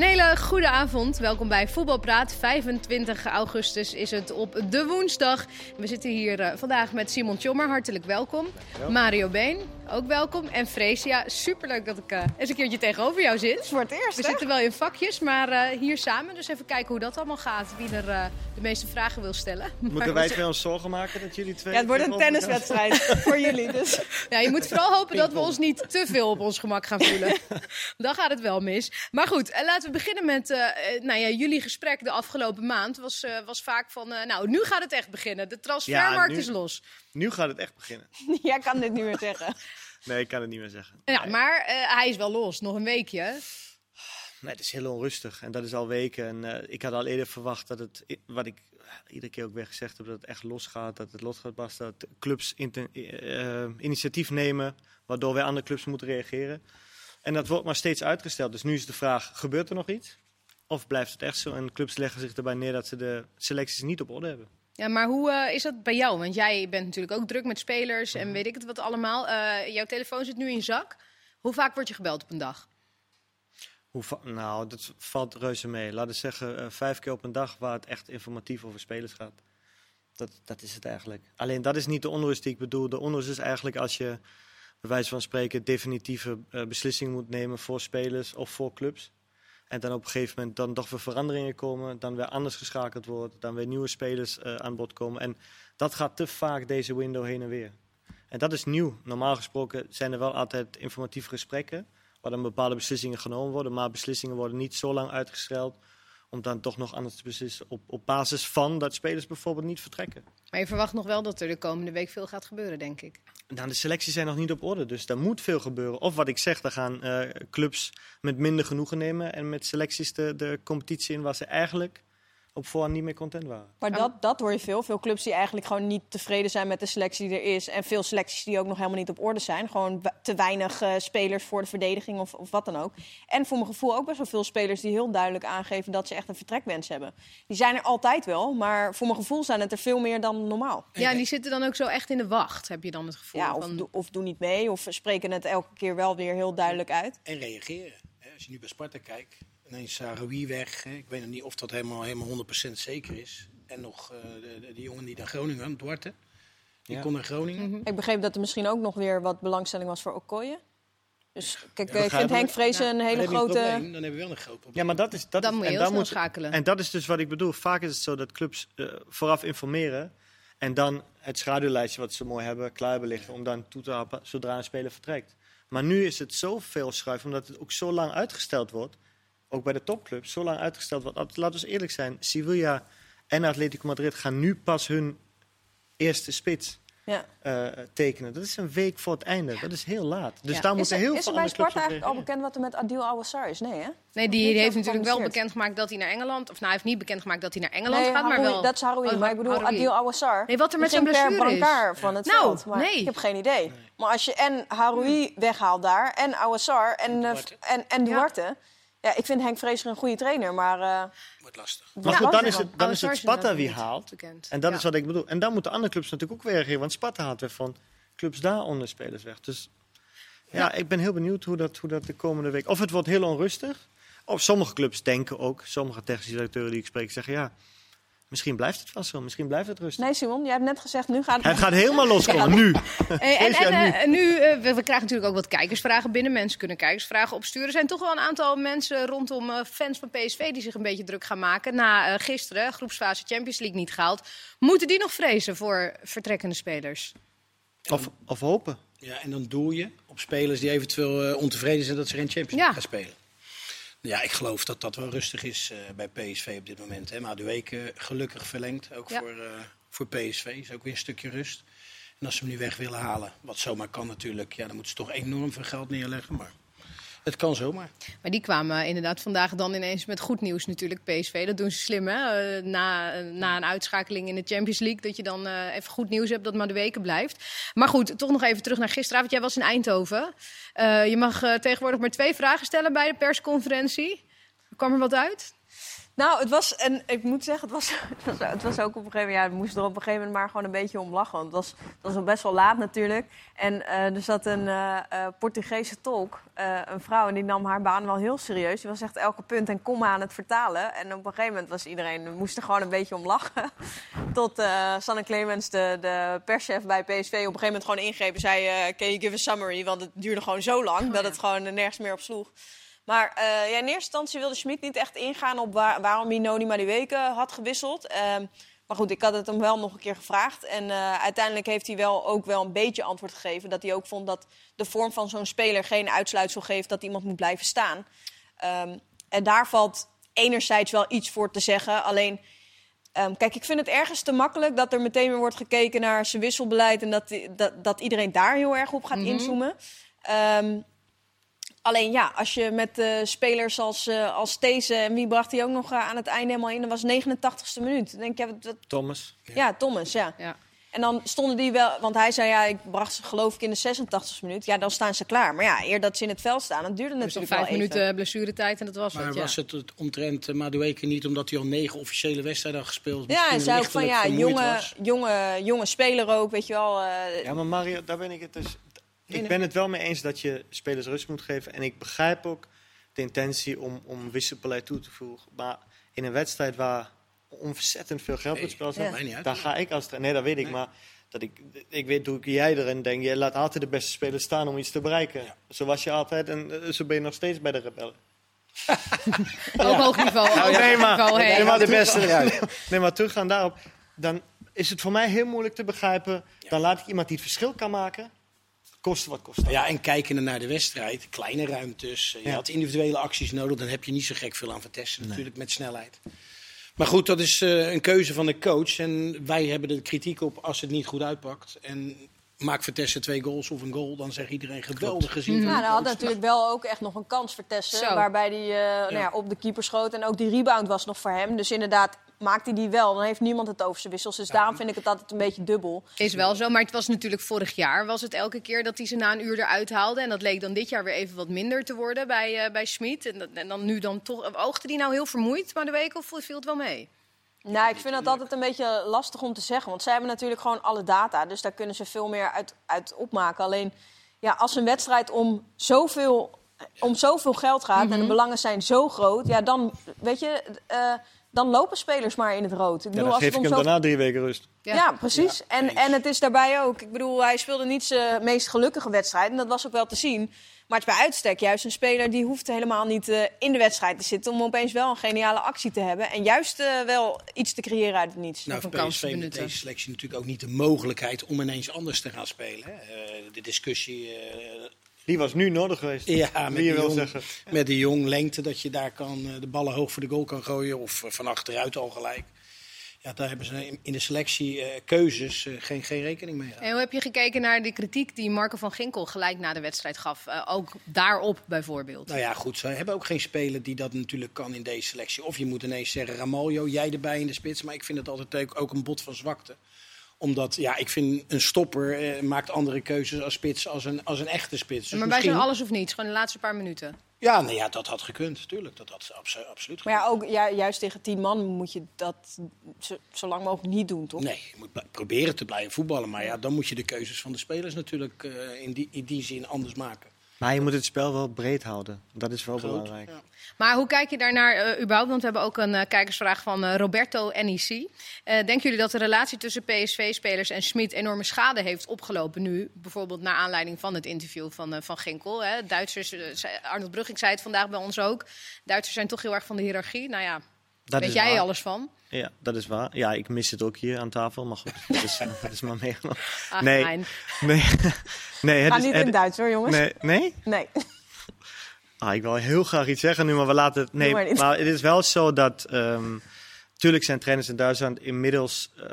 Een hele goede avond. Welkom bij Voetbalpraat. 25 augustus is het op de woensdag. We zitten hier uh, vandaag met Simon Tjommer. Hartelijk welkom. Mario Been, ook welkom. En Freesia, superleuk dat ik uh, eens een keertje tegenover jou zit. voor het eerst, We zitten wel in vakjes, maar uh, hier samen. Dus even kijken hoe dat allemaal gaat. Wie er de meeste vragen wil stellen. Moeten wij twee ons zorgen maken dat jullie twee... Ja, het wordt een tenniswedstrijd voor jullie. Dus. Ja, je moet vooral hopen dat we ons niet te veel op ons gemak gaan voelen. Dan gaat het wel mis. Maar goed, laten we beginnen met uh, nou ja, jullie gesprek de afgelopen maand. Was, uh, was vaak van, uh, nou, nu gaat het echt beginnen. De transfermarkt ja, nu, is los. Nu gaat het echt beginnen. Jij kan dit niet meer zeggen. nee, ik kan het niet meer zeggen. Ja, maar hij is wel los. Nog een weekje. Nee, het is heel onrustig. En dat is al weken. En ik had al eerder verwacht dat het, wat ik iedere keer ook weer gezegd heb, dat het echt losgaat. Dat het los gaat barsten. Dat clubs initiatief nemen, waardoor wij andere clubs moeten reageren. En dat wordt maar steeds uitgesteld. Dus nu is de vraag, gebeurt er nog iets? Of blijft het echt zo? En clubs leggen zich erbij neer dat ze de selecties niet op orde hebben. Ja, maar hoe uh, is dat bij jou? Want jij bent natuurlijk ook druk met spelers en weet ik het wat allemaal. Uh, jouw telefoon zit nu in zak. Hoe vaak word je gebeld op een dag? Hoe nou, dat valt reuze mee. Laten we zeggen uh, vijf keer op een dag waar het echt informatief over spelers gaat. Dat, dat is het eigenlijk. Alleen dat is niet de onrust die ik bedoel. De onrust is eigenlijk als je bij wijze van spreken definitieve uh, beslissingen moet nemen voor spelers of voor clubs. En dan op een gegeven moment dan toch weer veranderingen komen, dan weer anders geschakeld wordt, dan weer nieuwe spelers uh, aan bod komen. En dat gaat te vaak deze window heen en weer. En dat is nieuw. Normaal gesproken zijn er wel altijd informatieve gesprekken, waar dan bepaalde beslissingen genomen worden, maar beslissingen worden niet zo lang uitgesteld om dan toch nog anders te beslissen op, op basis van dat spelers bijvoorbeeld niet vertrekken. Maar je verwacht nog wel dat er de komende week veel gaat gebeuren, denk ik. Nou, de selecties zijn nog niet op orde, dus daar moet veel gebeuren. Of wat ik zeg, daar gaan uh, clubs met minder genoegen nemen en met selecties de, de competitie in waar ze eigenlijk op voorhand niet meer content waren. Maar dat, dat hoor je veel. Veel clubs die eigenlijk gewoon niet tevreden zijn met de selectie die er is. En veel selecties die ook nog helemaal niet op orde zijn. Gewoon te weinig uh, spelers voor de verdediging of, of wat dan ook. En voor mijn gevoel ook best wel veel spelers die heel duidelijk aangeven dat ze echt een vertrekwens hebben. Die zijn er altijd wel, maar voor mijn gevoel zijn het er veel meer dan normaal. Ja, en die zitten dan ook zo echt in de wacht, heb je dan het gevoel? Ja, of, van... do, of doen niet mee, of spreken het elke keer wel weer heel duidelijk uit. En reageren. Als je nu bij Sparta kijkt, ineens Saroui weg. Hè. Ik weet nog niet of dat helemaal, helemaal 100% zeker is. En nog uh, de, jongen die naar Groningen, Duarte. Die ja. kon naar Groningen. Mm -hmm. Ik begreep dat er misschien ook nog weer wat belangstelling was voor Okoye. Dus kijk, ja, ik vind Henk Vrezen ja. een hele dan grote... Probleem, dan hebben we wel een groot probleem. Ja, maar dat is... Dat dan is, moet je en snel moet, schakelen. En dat is dus wat ik bedoel. Vaak is het zo dat clubs uh, vooraf informeren... en dan het schaduwlijstje wat ze mooi hebben klaar belichten... om dan toe te happen zodra een speler vertrekt. Maar nu is het zoveel schuif, omdat het ook zo lang uitgesteld wordt ook bij de topclubs, zo lang uitgesteld wordt. Laten we eerlijk zijn, Sevilla en Atletico Madrid gaan nu pas hun eerste spits ja. uh, tekenen. Dat is een week voor het einde. Dat is heel laat. Dus ja. daar moeten heel is veel er bij Sparta eigenlijk al bekend wat er met Adil Awassar is? Nee, hè? Nee, die, die heeft natuurlijk wel bekendgemaakt dat hij naar Engeland... Of nou, hij heeft niet bekendgemaakt dat hij naar Engeland nee, gaat, maar wel... Dat is Haroui, oh, maar ik bedoel Haroui. Adil Awassar. Nee, wat er met zijn per blessure is. van het Nou, veld. Maar nee. ik heb geen idee. Nee. Maar als je en Haroui weghaalt daar, en Awassar, en, en Duarte. En, en Duarte... Ja. Ik vind Henk Vrezer een goede trainer, maar... Uh, Wordt lastig. Maar goed, dan is het, dan is het Sparta wie haalt. Bekend. En dat ja. is wat ik bedoel. En dan moeten andere clubs natuurlijk ook weer reageren. Want Sparta haalt weer van clubs daaronder spelers weg. Dus ja, ja, ik ben heel benieuwd hoe dat, hoe dat de komende week... Of het wordt heel onrustig. Of sommige clubs denken ook, sommige technische directeuren die ik spreek zeggen... ja, misschien blijft het wel zo, misschien blijft het rustig. Nee, Simon, jij hebt net gezegd, nu gaat het... Het gaat helemaal loskomen, nu. Hey, en en uh, nu, uh, we, we, krijgen natuurlijk ook wat kijkersvragen binnen. Mensen kunnen kijkersvragen opsturen. Er zijn toch wel een aantal mensen rondom uh, fans van PSV die zich een beetje druk gaan maken. Na gisteren, groepsfase Champions League niet gehaald. Moeten die nog vrezen voor vertrekkende spelers? Of, of hopen. Ja, en dan doe je op spelers die eventueel ontevreden zijn dat ze geen Champions League ja. gaan spelen. Ja, ik geloof dat dat wel rustig is uh, bij PSV op dit moment. Hè. Maar de weken gelukkig verlengd, ook Ja. voor, uh, voor PSV. Is ook weer een stukje rust. En als ze hem nu weg willen halen, wat zomaar kan natuurlijk, ja, dan moeten ze toch enorm veel geld neerleggen. Maar het kan zomaar. Maar die kwamen inderdaad vandaag dan ineens met goed nieuws natuurlijk, PSV. Dat doen ze slim, hè? Uh, na, na een uitschakeling in de Champions League, dat je dan uh, even goed nieuws hebt dat maar de weken blijft. Maar goed, toch nog even terug naar gisteravond. Jij was in Eindhoven. Uh, je mag tegenwoordig maar twee vragen stellen bij de persconferentie. Kwam er wat uit? Nou, het was, en ik moet zeggen, het was, het was, het was ook op een gegeven moment, ja, we moesten er op een gegeven moment maar gewoon een beetje om lachen. Want het was, het was al best wel laat natuurlijk. En uh, er zat een uh, uh, Portugese tolk, een vrouw, en die nam haar baan wel heel serieus. Die was echt elke punt en komma aan het vertalen. En op een gegeven moment was iedereen, we moesten gewoon een beetje om lachen. Tot Sanne Clemens, de, de perschef bij PSV, op een gegeven moment gewoon ingreep en zei, can you give a summary? Want het duurde gewoon zo lang oh, dat het gewoon nergens meer op sloeg. Maar uh, ja, in eerste instantie wilde Schmid niet echt ingaan op waar, waarom hij Noni maar die weken had gewisseld. Uh, maar goed, ik had het hem wel nog een keer gevraagd. En uh, uiteindelijk heeft hij wel ook wel een beetje antwoord gegeven. Dat hij ook vond dat de vorm van zo'n speler geen uitsluitsel geeft dat iemand moet blijven staan. Um, en daar valt enerzijds wel iets voor te zeggen. Alleen, um, kijk, ik vind het ergens te makkelijk dat er meteen weer wordt gekeken naar zijn wisselbeleid. En dat, dat, dat iedereen daar heel erg op gaat mm -hmm. inzoomen. Um, Alleen ja, als je met uh, spelers als, uh, als deze... en wie bracht hij ook nog uh, aan het einde helemaal in? Dat was 89ste minuut. Dan denk je, dat, Thomas. Ja. ja, Thomas, ja. ja. En dan stonden die wel... Want hij zei, ja, ik bracht ze geloof ik in de 86ste minuut. Ja, dan staan ze klaar. Maar ja, eer dat ze in het veld staan, dan duurde het natuurlijk vijf wel minuten even. blessuretijd en dat was maar het, ja. was het, het omtrent uh, Madueke niet omdat hij al negen officiële wedstrijden had gespeeld? Ja, en zei ook van, ja, jonge, jonge, jonge speler ook, weet je wel. ja, maar Mario, daar ben ik het dus ik ben het wel mee eens dat je spelers rust moet geven. En ik begrijp ook de intentie om, om wisselbeleid toe te voegen. Maar in een wedstrijd waar ontzettend veel geld op het spel staat, ja. daar ga ik als Nee, dat weet ik. Nee. Maar dat ik, ik weet hoe jij erin denk. Je laat altijd de beste spelers staan om iets te bereiken. Ja. Zo was je altijd en zo ben je nog steeds bij de rebellen. Op hoog niveau. Nou, nee, maar, niveau, hey. nee, maar de beste. Nee, nee, maar teruggaan daarop. Dan is het voor mij heel moeilijk te begrijpen. Dan laat ik iemand die het verschil kan maken kosten wat kost. Ja, en kijken naar de wedstrijd, kleine ruimtes. Je ja. had individuele acties nodig, dan heb je niet zo gek veel aan nee. natuurlijk met snelheid. Maar goed, dat is uh, een keuze van de coach. En wij hebben de kritiek op als het niet goed uitpakt. En maak Vertessen twee goals of een goal, dan zegt iedereen geweldig gezien. Mm. Ja, hij had natuurlijk wel ook echt nog een kans Vertessen. Waarbij hij uh, ja. nou ja, op de keeper schoot. En ook die rebound was nog voor hem. Dus inderdaad, maakt hij die wel, dan heeft niemand het over zijn wissels. Dus ja. daarom vind ik het altijd een beetje dubbel. Is wel zo, maar het was natuurlijk vorig jaar was het elke keer dat hij ze na een uur eruit haalde. En dat leek dan dit jaar weer even wat minder te worden bij, uh, bij Schmid. En, en, dan nu dan toch, oogde die nou heel vermoeid maar de week of viel het wel mee? Nou, ik vind dat altijd een beetje lastig om te zeggen. Want zij hebben natuurlijk gewoon alle data. Dus daar kunnen ze veel meer uit, uit opmaken. Alleen, ja, als een wedstrijd om zoveel, om zoveel geld gaat... Mm -hmm. en de mhm. belangen zijn zo groot... ja, dan, weet je... Uh, dan lopen spelers maar in het rood. Ik bedoel, ja, dan geef ik hem zo... daarna drie weken rust. Ja, ja precies. Ja, en, en het is daarbij ook... Ik bedoel, hij speelde niet zijn meest gelukkige wedstrijd. En dat was ook wel te zien. Maar het is bij uitstek juist een speler die hoeft helemaal niet uh, in de wedstrijd te zitten... om opeens wel een geniale actie te hebben. En juist uh, wel iets te creëren uit het niets. Nou, voor PSV met deze selectie natuurlijk ook niet de mogelijkheid... om ineens anders te gaan spelen. Hè? Uh, de discussie die was nu nodig geweest. Ja, met, die jong, zeggen. met die jong lengte dat je daar kan, de ballen hoog voor de goal kan gooien. Of van achteruit al gelijk. Ja, daar hebben ze in de selectie uh, keuzes uh, geen, geen rekening mee En hoe heb je gekeken naar de kritiek die Marco van Ginkel gelijk na de wedstrijd gaf? Uh, ook daarop bijvoorbeeld. Nou ja, goed. Ze hebben ook geen speler die dat natuurlijk kan in deze selectie. Of je moet ineens zeggen, Ramaljo, jij erbij in de spits. Maar ik vind het altijd ook een bot van zwakte omdat, ja, ik vind een stopper eh, maakt andere keuzes als spits als een, als een echte spits. Dus maar bij misschien... zo'n alles of niets, gewoon de laatste paar minuten. Ja, nee, ja, dat had gekund, tuurlijk. Dat had absolu absoluut Maar ja, ook, ja, juist tegen tien man moet je dat zo, zo lang mogelijk niet doen, toch? Nee, je moet proberen te blijven voetballen. Maar ja, dan moet je de keuzes van de spelers natuurlijk uh, in, die, in die zin anders maken. Maar je moet het spel wel breed houden. Dat is wel Groot, belangrijk. Ja. Maar hoe kijk je daarnaar uh, überhaupt? Want we hebben ook een uh, kijkersvraag van uh, Roberto NEC. denken jullie dat de relatie tussen PSV-spelers en Smit enorme schade heeft opgelopen nu? Bijvoorbeeld naar aanleiding van het interview van, van Ginkel. Hè? Duitsers, Arnold Brug, ik zei het vandaag bij ons ook. Duitsers zijn toch heel erg van de hiërarchie. Nou ja, dat weet jij waar. alles van? Ja, dat is waar. Ja, ik mis het ook hier aan tafel, maar goed, dat is, dat is maar meegenomen. Nee, nee, nee. Het Ga is, niet het, in Duits hoor, jongens. Nee? Nee. nee. Ah, ik wil heel graag iets zeggen nu, maar we laten het... Nee, maar, maar, het is wel zo dat... Um, tuurlijk zijn trainers in Duitsland inmiddels uh,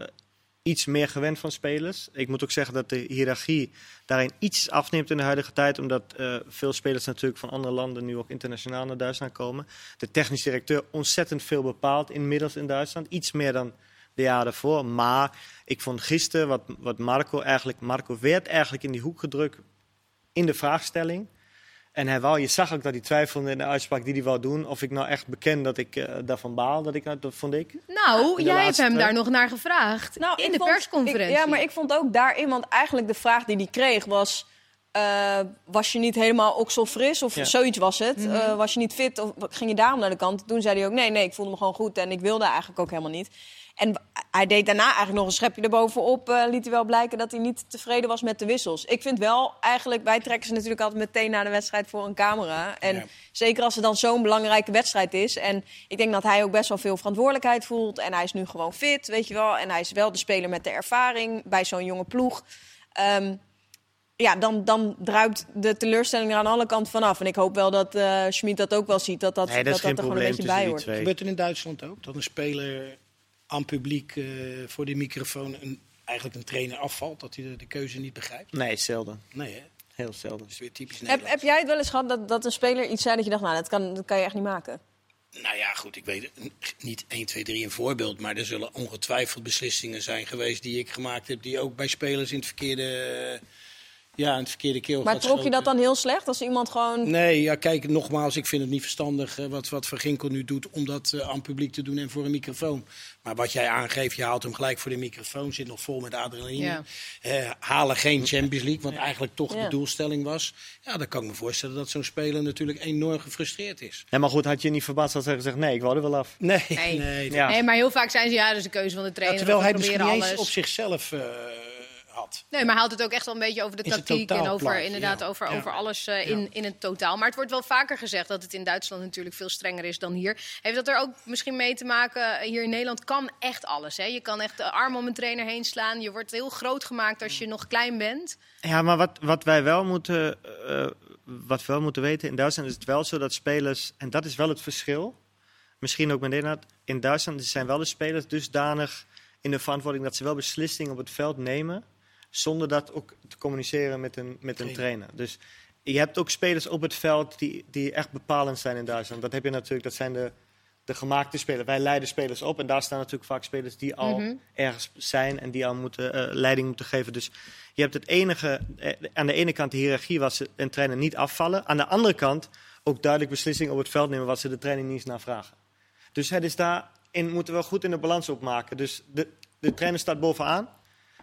iets meer gewend van spelers. Ik moet ook zeggen dat de hiërarchie daarin iets afneemt in de huidige tijd, omdat uh, veel spelers natuurlijk van andere landen nu ook internationaal naar Duitsland komen. De technisch directeur ontzettend veel bepaalt inmiddels in Duitsland, iets meer dan de jaren daarvoor. Maar ik vond gisteren wat, wat Marco eigenlijk, Marco werd eigenlijk in die hoek gedrukt in de vraagstelling. En hij wou, je zag ook dat hij twijfelde in de uitspraak die hij wou doen. Of ik nou echt beken dat ik eh, daarvan baal, dat ik dat vond ik. Nou, jij hebt hem twee- daar nog naar gevraagd. Nou, in de vond- persconferentie. ik- ja, maar ik vond ook daarin, want eigenlijk de vraag die hij kreeg was... eh, was je niet helemaal okselfris of Ja. zoiets was het? Mhm. Eh, was je niet fit of ging je daarom naar de kant? Toen zei hij ook nee, nee, ik voelde me gewoon goed en ik wilde eigenlijk ook helemaal niet. En hij deed daarna eigenlijk nog een schepje erbovenop. eh liet hij wel blijken dat hij niet tevreden was met de wissels. Ik vind wel eigenlijk, wij trekken ze natuurlijk altijd meteen naar de wedstrijd voor een camera. En Ja. zeker als het dan zo'n belangrijke wedstrijd is. En ik denk dat hij ook best wel veel verantwoordelijkheid voelt. En hij is nu gewoon fit, weet je wel. En hij is wel de speler met de ervaring bij zo'n jonge ploeg. Ehm, ja, dan, dan druipt de teleurstelling er aan alle kanten vanaf. En ik hoop wel dat eh Schmid dat ook wel ziet. Dat dat, Nee, dat er gewoon een beetje bij hoort. Gebeurt er in Duitsland ook? Dat een speler aan publiek eh, voor de microfoon een, eigenlijk een trainer afvalt? Dat hij de, de keuze niet begrijpt? Nee, zelden. Nee, hè? Heel zelden. Dat is weer typisch Heb, heb jij het wel eens gehad dat, dat een speler iets zei dat je dacht... nou, dat kan, dat kan je echt niet maken? Nou ja, goed, ik weet niet 1, 2, 3 een voorbeeld. Maar er zullen ongetwijfeld beslissingen zijn geweest die ik gemaakt heb. Die ook bij spelers in het verkeerde, ja, in het verkeerde keel Maar gaat trok je dat dan heel slecht als iemand gewoon... Nee, ja, kijk, nogmaals, ik vind het niet verstandig eh, wat, wat Van Ginkel nu doet om dat eh, aan het publiek te doen en voor een microfoon. Maar wat jij aangeeft, je haalt hem gelijk voor de microfoon, zit nog vol met adrenaline. Ja. Eh, halen geen Champions League, wat eigenlijk toch Ja. de doelstelling was. Ja, dan kan ik me voorstellen dat zo'n speler natuurlijk enorm gefrustreerd is. Ja, maar goed, had je niet verbaasd als hij gezegd, nee, ik wou er wel af. Nee, Nee. nee. Ja. Nee, maar heel vaak zijn ze, ja, dat is de keuze van de Ja, trainer. terwijl hij misschien proberen niet eens alles. op zichzelf eh, had. Nee, maar hij haalt het ook echt wel een beetje over de Is tactiek en over, inderdaad, ja. over, Ja. over alles eh, in, in het totaal. Maar het wordt wel vaker gezegd dat het in Duitsland natuurlijk veel strenger is dan hier. Heeft dat er ook misschien mee te maken? Hier in Nederland kan echt alles. Hè? Je kan echt de arm om een trainer heen slaan. Je wordt heel groot gemaakt als je nog klein bent. Ja, maar wat, wat wij wel moeten, eh, wat we wel moeten weten, in Duitsland is het wel zo dat spelers, en dat is wel het verschil, misschien ook met Nederland, in Duitsland zijn wel de spelers dusdanig in de verantwoording dat ze wel beslissingen op het veld nemen, zonder dat ook te communiceren met een, met een trainer. Dus je hebt ook spelers op het veld die, die echt bepalend zijn in Duitsland. Dat heb je natuurlijk, dat zijn de, de gemaakte spelers. Wij leiden spelers op en daar staan natuurlijk vaak spelers die al Mhm. ergens zijn en die al moeten, eh, leiding moeten geven. Dus je hebt het enige, eh, aan de ene kant de hiërarchie was een trainer niet afvallen. Aan de andere kant ook duidelijk beslissingen op het veld nemen wat ze de training niet eens naar vragen. Dus het is daarin moeten we goed in de balans opmaken. Dus de, de trainer staat bovenaan.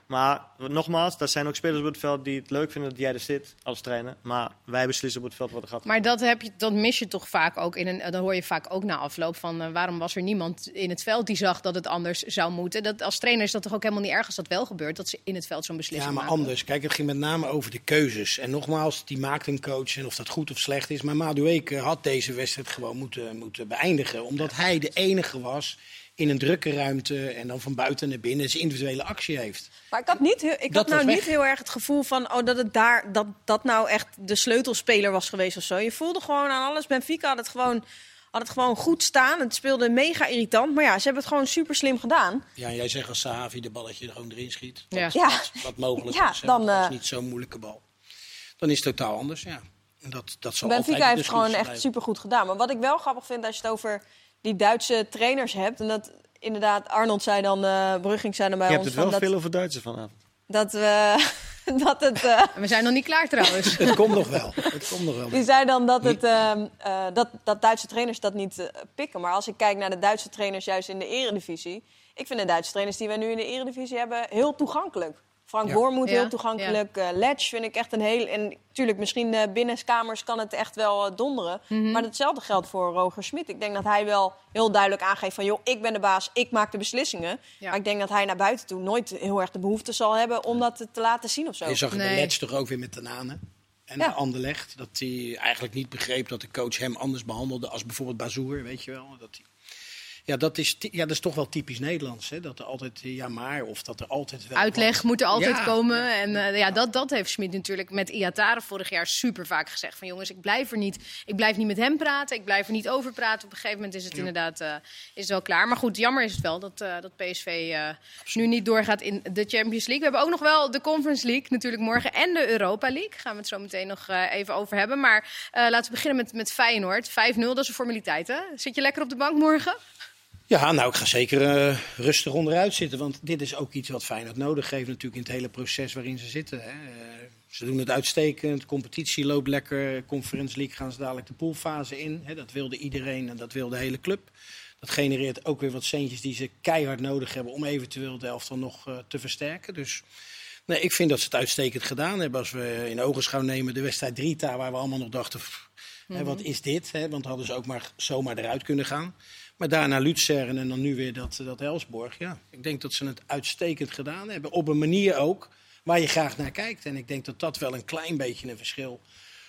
Maar nogmaals, er zijn ook spelers op het veld die het leuk vinden dat jij er zit als trainer. Maar wij beslissen op het veld wat er gaat. Maar dat, heb je, dat mis je toch vaak ook. In een, dan hoor je vaak ook na afloop van eh, waarom was er niemand in het veld die zag dat het anders zou moeten. Dat, als trainer is dat toch ook helemaal niet erg als dat wel gebeurt. Dat ze in het veld zo'n beslissing Ja, maar maken. anders. Kijk, het ging met name over de keuzes. En nogmaals, die maakt een coach en of dat goed of slecht is. Maar Madueke had deze wedstrijd gewoon moeten, moeten beëindigen. Omdat hij de enige was in een drukke ruimte en dan van buiten naar binnen zijn individuele actie heeft. Maar ik had, niet heel, ik Dat had nou niet heel erg het gevoel van oh, dat het daar dat, dat nou echt de sleutelspeler was geweest of zo. Je voelde gewoon aan alles. Benfica had het gewoon, had het gewoon goed staan. Het speelde mega irritant. Maar ja, ze hebben het gewoon super slim gedaan. Ja, en jij zegt als Sahavi de balletje er gewoon erin schiet. Ja. Ja. Wat, wat mogelijk Ja, is. hè, dan, dat is eh, niet zo'n moeilijke bal. Dan is het totaal anders, ja. En Dat, dat zal Benfica altijd heeft gewoon echt super goed gedaan. Maar wat ik wel grappig vind als je het over die Duitse trainers hebt. En dat inderdaad, Arnold zei dan, eh Brugging zei dan bij je hebt ons het wel van dat, veel over Duitsers vanavond. dat we dat het. eh, We zijn nog niet klaar trouwens. Het komt nog wel. Het komt nog wel. Die zei dan dat, het, ehm, eh, dat, dat Duitse trainers dat niet pikken. Maar als ik kijk naar de Duitse trainers juist in de eredivisie... Ik vind de Duitse trainers die wij nu in de eredivisie hebben heel toegankelijk. Frank Ja. Heel toegankelijk. eh Letch vind ik echt een heel... En natuurlijk, misschien eh binnenskamers kan het echt wel eh, donderen. Mhm. Maar hetzelfde geldt voor Roger Smit. Ik denk dat hij wel heel duidelijk aangeeft van... joh, ik ben de baas, ik maak de beslissingen. Ja. Maar ik denk dat hij naar buiten toe nooit heel erg de behoefte zal hebben... om dat te laten zien of zo. Je zag het Nee. Letch toch ook weer met Tanane. En Ja. de Anderlecht. Dat hij eigenlijk niet begreep dat de coach hem anders behandelde als bijvoorbeeld Bazoer, weet je wel. Dat hij- ja, dat is, ja, dat is toch wel typisch Nederlands. Hè? Dat er altijd, eh, ja maar, of dat er altijd wel... Uitleg wat- moet er altijd Ja. komen. En eh, ja, dat, dat heeft Smit natuurlijk met Iatare vorig jaar super vaak gezegd. Van jongens, ik blijf er niet. Ik blijf niet met hem praten. Ik blijf er niet over praten. Op een gegeven moment is het inderdaad eh, is het wel klaar. Maar goed, jammer is het wel dat, dat PSV nu niet doorgaat in de Champions League. We hebben ook nog wel de Conference League natuurlijk morgen. En de Europa League. Gaan we het zo meteen nog even over hebben. Maar laten we beginnen met, met Feyenoord. 5-0, dat is een formaliteit hè? Zit je lekker op de bank morgen? Ja, nou, ik ga zeker eh, rustig onderuit zitten. Want dit is ook iets wat Feyenoord nodig heeft natuurlijk in het hele proces waarin ze zitten. Hè. Eh, Ze doen het uitstekend. Competitie loopt lekker. Conference League gaan ze dadelijk de poolfase in. Hè, dat wilde iedereen en dat wil de hele club. Dat genereert ook weer wat centjes die ze keihard nodig hebben om eventueel de elftal nog uh, te versterken. Dus nee, ik vind dat ze het uitstekend gedaan hebben. Als we in ogenschouw nemen de wedstrijd Drita, waar we allemaal nog dachten, pff, hè, Mhm. wat is dit? Hè? Want hadden ze ook maar zomaar eruit kunnen gaan. Maar daarna Luzern en dan nu weer dat, dat Elsborg. Ja, ik denk dat ze het uitstekend gedaan hebben. Op een manier ook waar je graag naar kijkt. En ik denk dat dat wel een klein beetje een verschil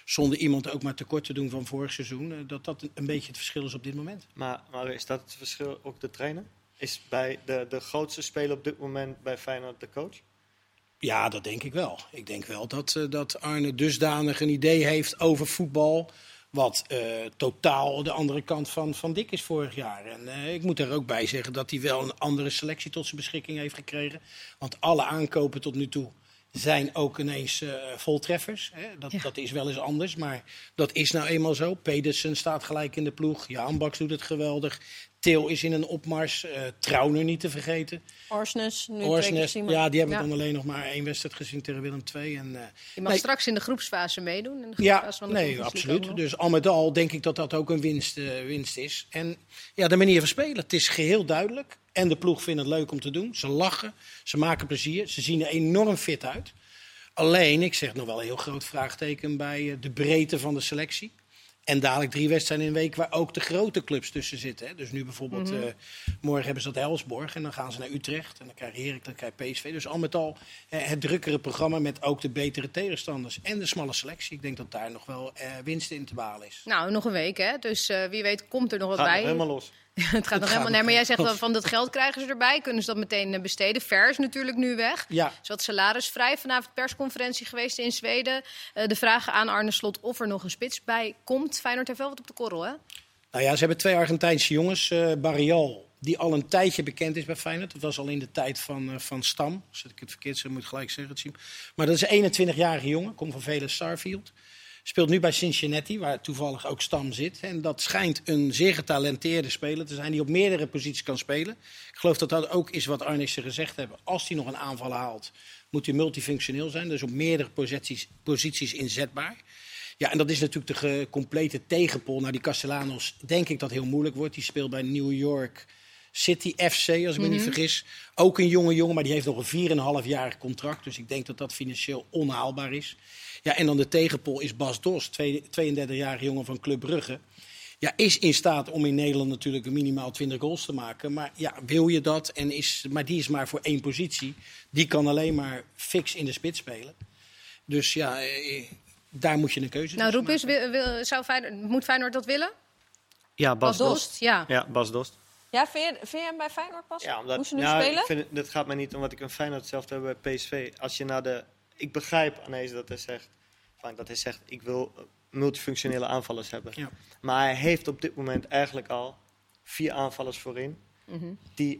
zonder iemand ook maar tekort te doen van vorig seizoen, eh, dat dat een, beetje het verschil is op dit moment. Maar, maar is dat het verschil ook de trainer? Is bij de, de grootste speler op dit moment bij Feyenoord de coach? Ja, dat denk ik wel. Ik denk wel dat, eh, dat Arne dusdanig een idee heeft over voetbal. Wat eh, totaal de andere kant van, van Dick is vorig jaar. En eh, ik moet er ook bij zeggen dat hij wel een andere selectie tot zijn beschikking heeft gekregen. Want alle aankopen tot nu toe zijn ook ineens eh, voltreffers. Hè? Dat, Ja. dat is wel eens anders, maar dat is nou eenmaal zo. Pedersen staat gelijk in de ploeg. Jan Baks doet het geweldig. Til is in een opmars. eh Trauner niet te vergeten. Orsnes, nu Orsnes, ja, die hebben Ja. dan alleen nog maar één wedstrijd gezien tegen Willem II. En, eh, Je mag Nee. straks in de groepsfase meedoen. In de ja, groepsfase van de nee, absoluut. Dus al met al denk ik dat dat ook een winst, eh, winst is. En ja, de manier van spelen, het is geheel duidelijk. En de ploeg vindt het leuk om te doen. Ze lachen, ze maken plezier, ze zien er enorm fit uit. Alleen, ik zeg nog wel een heel groot vraagteken bij de breedte van de selectie. En dadelijk drie wedstrijden in een week waar ook de grote clubs tussen zitten. Hè. Dus nu bijvoorbeeld, Mhm. eh, morgen hebben ze dat Helsborg en dan gaan ze naar Utrecht. En dan krijg je Erik, dan krijg je PSV. Dus al met al het drukkere programma met ook de betere tegenstanders. En de smalle selectie. Ik denk dat daar nog wel eh, winst in te behalen is. Nou, nog een week, hè? Dus eh, wie weet komt er nog wat Gaat nog bij. helemaal los. het gaat nog gaat helemaal. nog Nee, maar jij zegt los. wel van dat geld krijgen ze erbij. Kunnen ze dat meteen besteden? Ver is natuurlijk nu weg. Ja, is wat salarisvrij. Vanavond persconferentie geweest in Zweden. De vragen aan Arne Slot of er nog een spits bij komt. Feyenoord heeft wel wat op de korrel, hè? Nou ja, ze hebben twee Argentijnse jongens. eh Barrial, die al een tijdje bekend is bij Feyenoord. Dat was al in de tijd van, eh, van Stam. Als ik het verkeerd zeg, moet gelijk zeggen. het. Maar dat is een 21-jarige jongen. Komt van Vele Starfield. Speelt nu bij Cincinnati, waar toevallig ook Stam zit. En dat schijnt een zeer getalenteerde speler te zijn die op meerdere posities kan spelen. Ik geloof dat dat ook is wat Arnissen gezegd hebben. Als hij nog een aanval haalt, moet hij multifunctioneel zijn. Dus op meerdere posities, posities inzetbaar. Ja, en dat is natuurlijk de complete tegenpol naar die Castellanos. Denk ik dat heel moeilijk wordt. Die speelt bij New York City FC, als ik me niet vergis. Ook een jonge jongen, maar die heeft nog een 4,5 jaar contract. Dus ik denk dat dat financieel onhaalbaar is. Ja, en dan de tegenpol is Bas Dos, twee- 32-jarige jongen van Club Brugge. Ja, is in staat om in Nederland natuurlijk minimaal 20 goals te maken. Maar ja, wil je dat? En is, maar die is maar voor één positie. Die kan alleen maar fix in de spits spelen. Dus ja, eh, daar moet je een keuze Nou, roep zou Feyenoord, moet Feyenoord dat willen? Ja, Bas Bas Dost. Dost, ja. Ja, Bas Dost. Ja, vind je, vind je hem bij Feyenoord passen? Ja, omdat, Hoe ze nu nou, spelen? Ik vind het, dit gaat mij niet om wat ik een Feyenoord zelf heb bij PSV. Als je naar de... Ik begrijp Anees dat hij zegt... Dat hij zegt, ik wil multifunctionele aanvallers hebben. Ja. Maar hij heeft op dit moment eigenlijk al vier aanvallers voorin... Mhm. die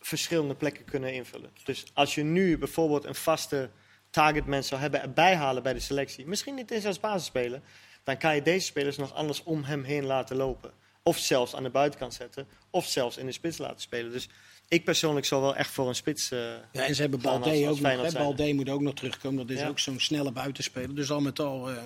verschillende plekken kunnen invullen. Dus als je nu bijvoorbeeld een vaste targetman zou hebben... erbij halen bij de selectie... misschien niet eens als basisspeler... dan kan je deze spelers nog anders om hem heen laten lopen. Of zelfs aan de buitenkant zetten. Of zelfs in de spits laten spelen. Dus ik persoonlijk zou wel echt voor een spits... eh, Ja, en ze hebben Balde ook nog. Balde moet ook nog terugkomen. Dat is Ja. ook zo'n snelle buitenspeler. Dus al met al eh,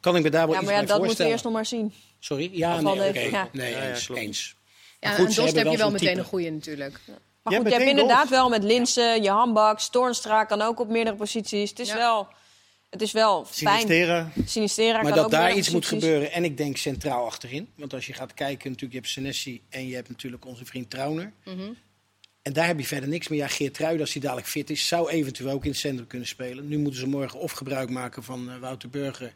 kan ik me daar wel Ja, iets maar ja, bij dat moeten we eerst nog maar zien. Sorry? Ja, Of nee, ja. nee Ja, ja, eens. eens. Ja, Maar goed, en Dost heb hebben je wel meteen type. een goede natuurlijk. Maar Je goed, je hebt inderdaad wel met Linsen, je handbak, Toornstra kan ook op meerdere posities. Het is Ja. wel, het is wel fijn. Sinistera, Sinistera Maar kan dat ook daar iets moet gebeuren. En ik denk centraal achterin. Want als je gaat kijken, natuurlijk, je hebt Senesi en je hebt natuurlijk onze vriend Trauner. Mhm. En daar heb je verder niks meer. Ja, Geert Truiden, als hij dadelijk fit is, zou eventueel ook in het centrum kunnen spelen. Nu moeten ze morgen of gebruik maken van eh, Wouter Burger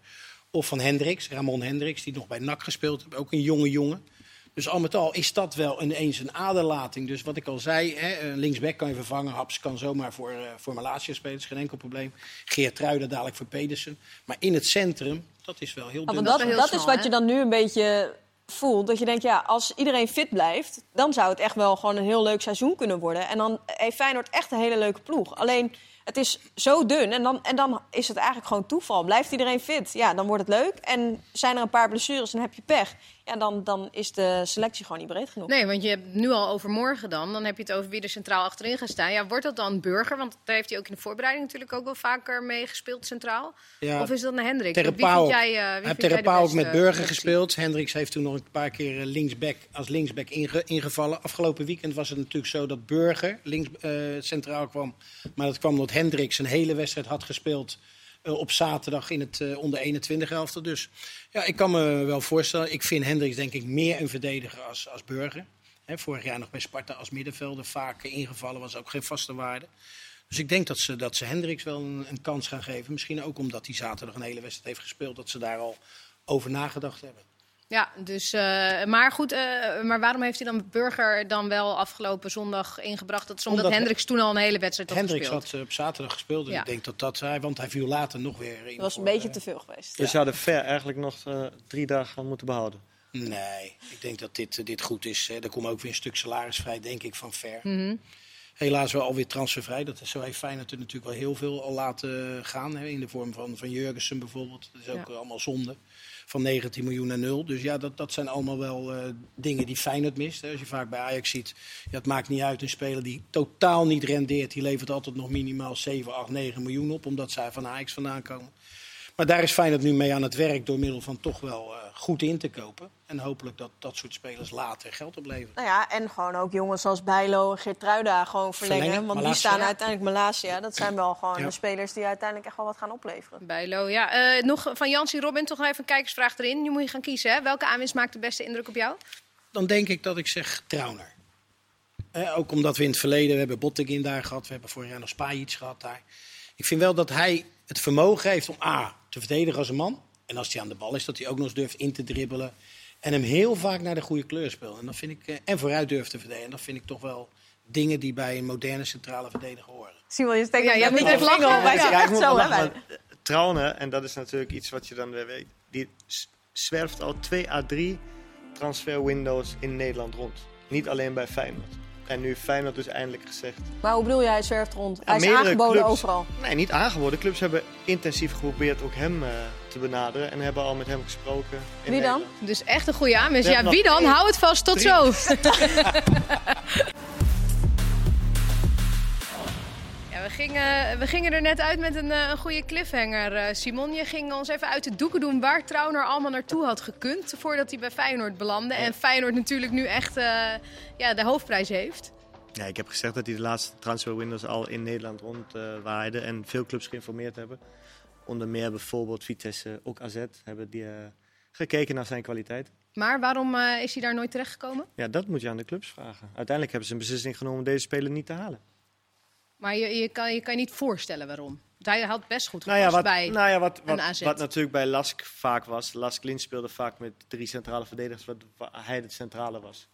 of van Hendricks, Ramon Hendricks, die nog bij NAC gespeeld heeft. Ook een jonge jongen. Dus al met al is dat wel ineens een aderlating. Dus wat ik al zei, hè, linksback kan je vervangen. Haps kan zomaar voor, eh voor Malasia spelen, is geen enkel probleem. Geert Truiden dadelijk voor Pedersen. Maar in het centrum, dat is wel heel Ja, dun. Dat dat, is dat, wat je dan nu een beetje voelt. Dat je denkt, ja, als iedereen fit blijft, dan zou het echt wel gewoon een heel leuk seizoen kunnen worden. En dan heeft Feyenoord echt een hele leuke ploeg. Alleen, het is zo dun en dan, en dan is het eigenlijk gewoon toeval. Blijft iedereen fit, ja, dan wordt het leuk. En zijn er een paar blessures, dan heb je pech. Ja, dan, dan is de selectie gewoon niet breed genoeg. Nee, want je hebt nu al over morgen dan. Dan heb je het over wie er centraal achterin gaat staan. Ja, wordt dat dan Burger? Want daar heeft hij ook in de voorbereiding natuurlijk ook wel vaker mee gespeeld centraal. Ja, Of is dat naar Hendrik? tegen Wie Pauw. vind jij, eh, wie Hij heeft tegen Pauw ook met Burger gespeeld. Hendricks heeft toen nog een paar keer eh, linksback, als linksback inge- ingevallen. Afgelopen weekend was het natuurlijk zo dat Burger links eh, centraal kwam. Maar dat kwam omdat Hendricks een hele wedstrijd had gespeeld op zaterdag in het eh, onder 21 elftal. Dus ja, ik kan me wel voorstellen. Ik vind Hendricks denk ik meer een verdediger als, als Burger. Vorig jaar nog bij Sparta als middenvelder vaak eh, ingevallen, was ook geen vaste waarde. Dus ik denk dat ze, dat ze Hendricks wel een kans gaan geven. Misschien ook omdat hij zaterdag een hele wedstrijd heeft gespeeld. Dat ze daar al over nagedacht hebben. Ja, dus, eh, maar goed, eh, maar waarom heeft hij dan Burger dan wel afgelopen zondag ingebracht? Dat is omdat, Omdat Hendricks toen al een hele wedstrijd had Hendricks gespeeld. had eh, op zaterdag gespeeld. En Ja. ik denk dat dat hij, want hij viel later nog weer in. Dat was een voor, beetje te veel geweest. Dus ze hadden Ver eigenlijk nog eh, drie dagen moeten behouden. Nee, ik denk dat dit, dit goed is. hè. Er komt ook weer een stuk salarisvrij, denk ik, van Ver. Mhm. Helaas wel alweer transfervrij. Dat is zo heeft Feyenoord er natuurlijk wel heel veel al laten gaan. Hè, in de vorm van, van Jurgensen bijvoorbeeld. Dat is ook Ja. allemaal zonde. Van 19 miljoen naar nul. Dus ja, dat, dat zijn allemaal wel eh, dingen die Feyenoord mist. Hè. Als je vaak bij Ajax ziet, ja, het maakt niet uit. Een speler die totaal niet rendeert, die levert altijd nog minimaal 7, 8, 9 miljoen op. Omdat zij van Ajax vandaan komen. Maar daar is Feyenoord nu mee aan het werk door middel van toch wel eh, goed in te kopen. En hopelijk dat dat soort spelers later geld opleveren. Nou ja, en gewoon ook jongens als Bijlo en Geertruida gewoon verlengen. Verlengen, want Malasia. die staan uiteindelijk Malasia. Dat zijn wel gewoon Ja. de spelers die uiteindelijk echt wel wat gaan opleveren. Bijlo, ja. Eh, nog van Jansie Robin, toch nog even een kijkersvraag erin. Nu moet je gaan kiezen, hè? Welke aanwinst maakt de beste indruk op jou? dan denk ik dat ik zeg Trauner. Eh, ook omdat we in het verleden, we hebben Botteguin daar gehad, we hebben vorig jaar nog Spajic gehad daar. Ik vind wel dat hij het vermogen heeft om A, te verdedigen als een man. En als hij aan de bal is, dat hij ook nog eens durft in te dribbelen. En hem heel vaak naar de goede kleur speelt. En, dat vind ik, eh, en vooruit durft te verdedigen. En dat vind ik toch wel dingen die bij een moderne centrale verdediger horen. Simon, je steekt Ja, ja, jij niet vinger lachen. op. Wij ik echt zo, wel hè? Trauner, en dat is natuurlijk iets wat je dan weer weet, die zwerft al twee à drie transfer windows in Nederland rond. Niet alleen bij Feyenoord. En nu Feyenoord dus eindelijk gezegd... Maar hoe bedoel je, hij zwerft rond? Hij is meerdere aangeboden clubs- overal. Nee, niet aangeboden. Clubs hebben intensief geprobeerd ook hem eh, te benaderen. En hebben al met hem gesproken. Wie dan? Nederland. Dus echt een goede aanwinst. We Ja, wie dan? één- Hou het vast, tot drie- zo. Ja, we, gingen, we gingen er net uit met een, eh, een goede cliffhanger, eh, Simon. Je ging ons even uit de doeken doen waar Trauner allemaal naartoe had gekund... voordat hij bij Feyenoord belandde. En Feyenoord natuurlijk nu echt eh, ja, de hoofdprijs heeft. Ja, ik heb gezegd dat hij de laatste transfer windows al in Nederland rondwaaide. en veel clubs geïnformeerd hebben. Onder meer bijvoorbeeld Vitesse, ook AZ, hebben die eh, gekeken naar zijn kwaliteit. Maar waarom eh, is hij daar nooit terechtgekomen? Ja, dat moet je aan de clubs vragen. Uiteindelijk hebben ze een beslissing genomen om deze speler niet te halen. Maar je, je, kan, je kan je niet voorstellen waarom. Hij had best goed Nou gepast ja, wat, bij... nou ja, wat, AZ. wat natuurlijk bij Lask vaak was. Lask Lins speelde vaak met drie centrale verdedigers, wat, waar hij de centrale was.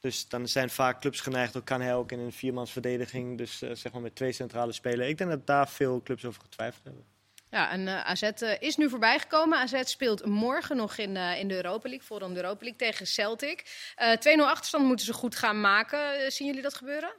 Dus dan zijn vaak clubs geneigd, ook kan hij ook in een viermansverdediging, dus eh, zeg maar met twee centrale spelers. Ik denk dat daar veel clubs over getwijfeld hebben. Ja, en eh, AZ eh, is nu voorbijgekomen. AZ speelt morgen nog in, eh, in de Europa League, voor de Europa League tegen Celtic. Eh 2-0 achterstand moeten ze goed gaan maken. Zien jullie dat gebeuren?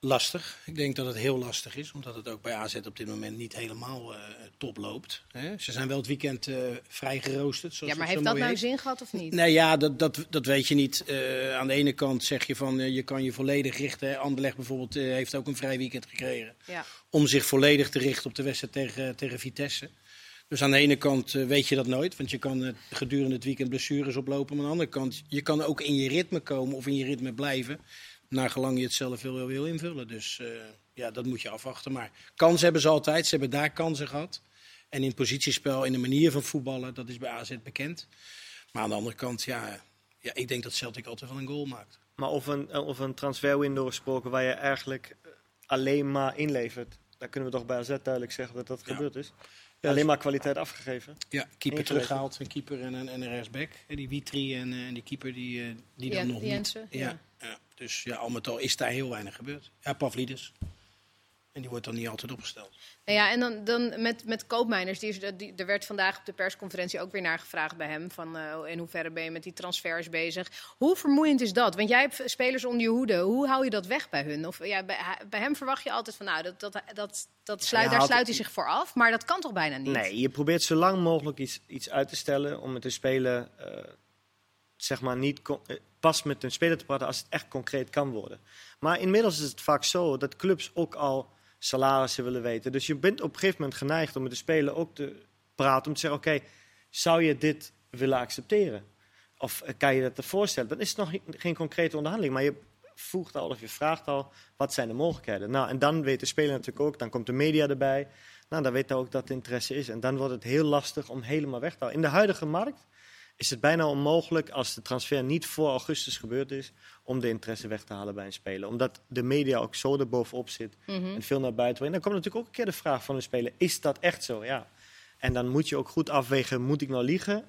Lastig. Ik denk dat het heel lastig is, omdat het ook bij AZ op dit moment niet helemaal eh, top loopt. Hè? Ze zijn wel het weekend eh vrij geroosterd. Zoals ja, maar heeft dat nou heet. zin gehad of niet? Nee, ja, dat, dat, dat weet je niet. Eh, aan de ene kant zeg je van je kan je volledig richten. Anderlecht bijvoorbeeld heeft ook een vrij weekend gekregen. Ja. Om zich volledig te richten op de wedstrijd tegen, tegen Vitesse. Dus aan de ene kant weet je dat nooit. Want je kan gedurende het weekend blessures oplopen. Maar aan de andere kant, je kan ook in je ritme komen of in je ritme blijven. Naar gelang je het zelf wil, wil invullen. Dus eh, ja, dat moet je afwachten. Maar kansen hebben ze altijd. Ze hebben daar kansen gehad. En in het positiespel, in de manier van voetballen, dat is bij AZ bekend. Maar aan de andere kant, ja, ja ik denk dat Celtic altijd wel een goal maakt. Maar of een, of een transferwindow gesproken waar je eigenlijk eh, alleen maar inlevert, dan kunnen we toch bij AZ duidelijk zeggen dat dat Ja. gebeurd is. Ja, alleen maar kwaliteit afgegeven. Ja, keeper teruggehaald, een keeper en een, en een rechtsback. En die Witri en, eh, en die keeper die, eh, die dan Jen- nog niet. Ja, ja. Dus ja, al met al is daar heel weinig gebeurd. Ja, Pavlidis. En die wordt dan niet altijd opgesteld. Nou ja, en dan, dan met, met Koopmeiners, die, is- die, er werd vandaag op de persconferentie ook weer naar gevraagd bij hem. Van eh, in hoeverre ben je met die transfers bezig? Hoe vermoeiend is dat? Want jij hebt spelers onder je hoede. Hoe hou je dat weg bij hun? Of ja, bij, bij hem verwacht je altijd van nou, dat, dat, dat, dat sluit, daar sluit hij zich voor af. Maar dat kan toch bijna niet? Nee, je probeert zo lang mogelijk iets, iets uit te stellen om met de speler, eh, zeg maar, niet con- eh, pas met een speler te praten als het echt concreet kan worden. Maar inmiddels is het vaak zo dat clubs ook al salarissen willen weten. Dus je bent op een gegeven moment geneigd om met de speler ook te praten, om te zeggen, oké, zou je dit willen accepteren? Of eh, kan je dat te voorstellen? Dan is het nog geen- concrete onderhandeling, maar je voegt al of je vraagt al, wat zijn de mogelijkheden? Nou, en dan weet de speler natuurlijk ook, dan komt de media erbij. Nou, dan weet hij ook dat er interesse is. En dan wordt het heel lastig om helemaal weg te halen. In de huidige markt is het bijna onmogelijk, als de transfer niet voor augustus gebeurd is, om de interesse weg te halen bij een speler. Omdat de media ook zo erbovenop zit Mhm. en veel naar buiten brengt. Dan komt natuurlijk ook een keer de vraag van een speler, is dat echt zo? Ja. En dan moet je ook goed afwegen, moet ik nou liegen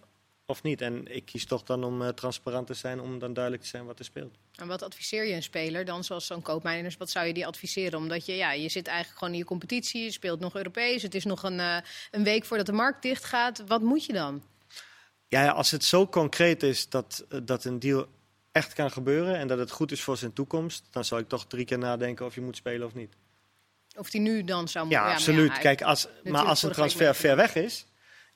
of niet? En ik kies toch dan om eh, transparant te zijn, om dan duidelijk te zijn wat er speelt. En wat adviseer je een speler dan, zoals zo'n koopmijners? Wat zou je die adviseren? Omdat je, ja, je zit eigenlijk gewoon in je competitie, je speelt nog Europees. Het is nog een, eh, een week voordat de markt dicht gaat. Wat moet je dan? Ja, ja, als het zo concreet is dat, eh, dat een deal echt kan gebeuren en dat het goed is voor zijn toekomst, dan zou ik toch drie keer nadenken of je moet spelen of niet. Of die nu dan zou Ja, moeten... absoluut. Kijk, als, maar als een transfer ver weg is,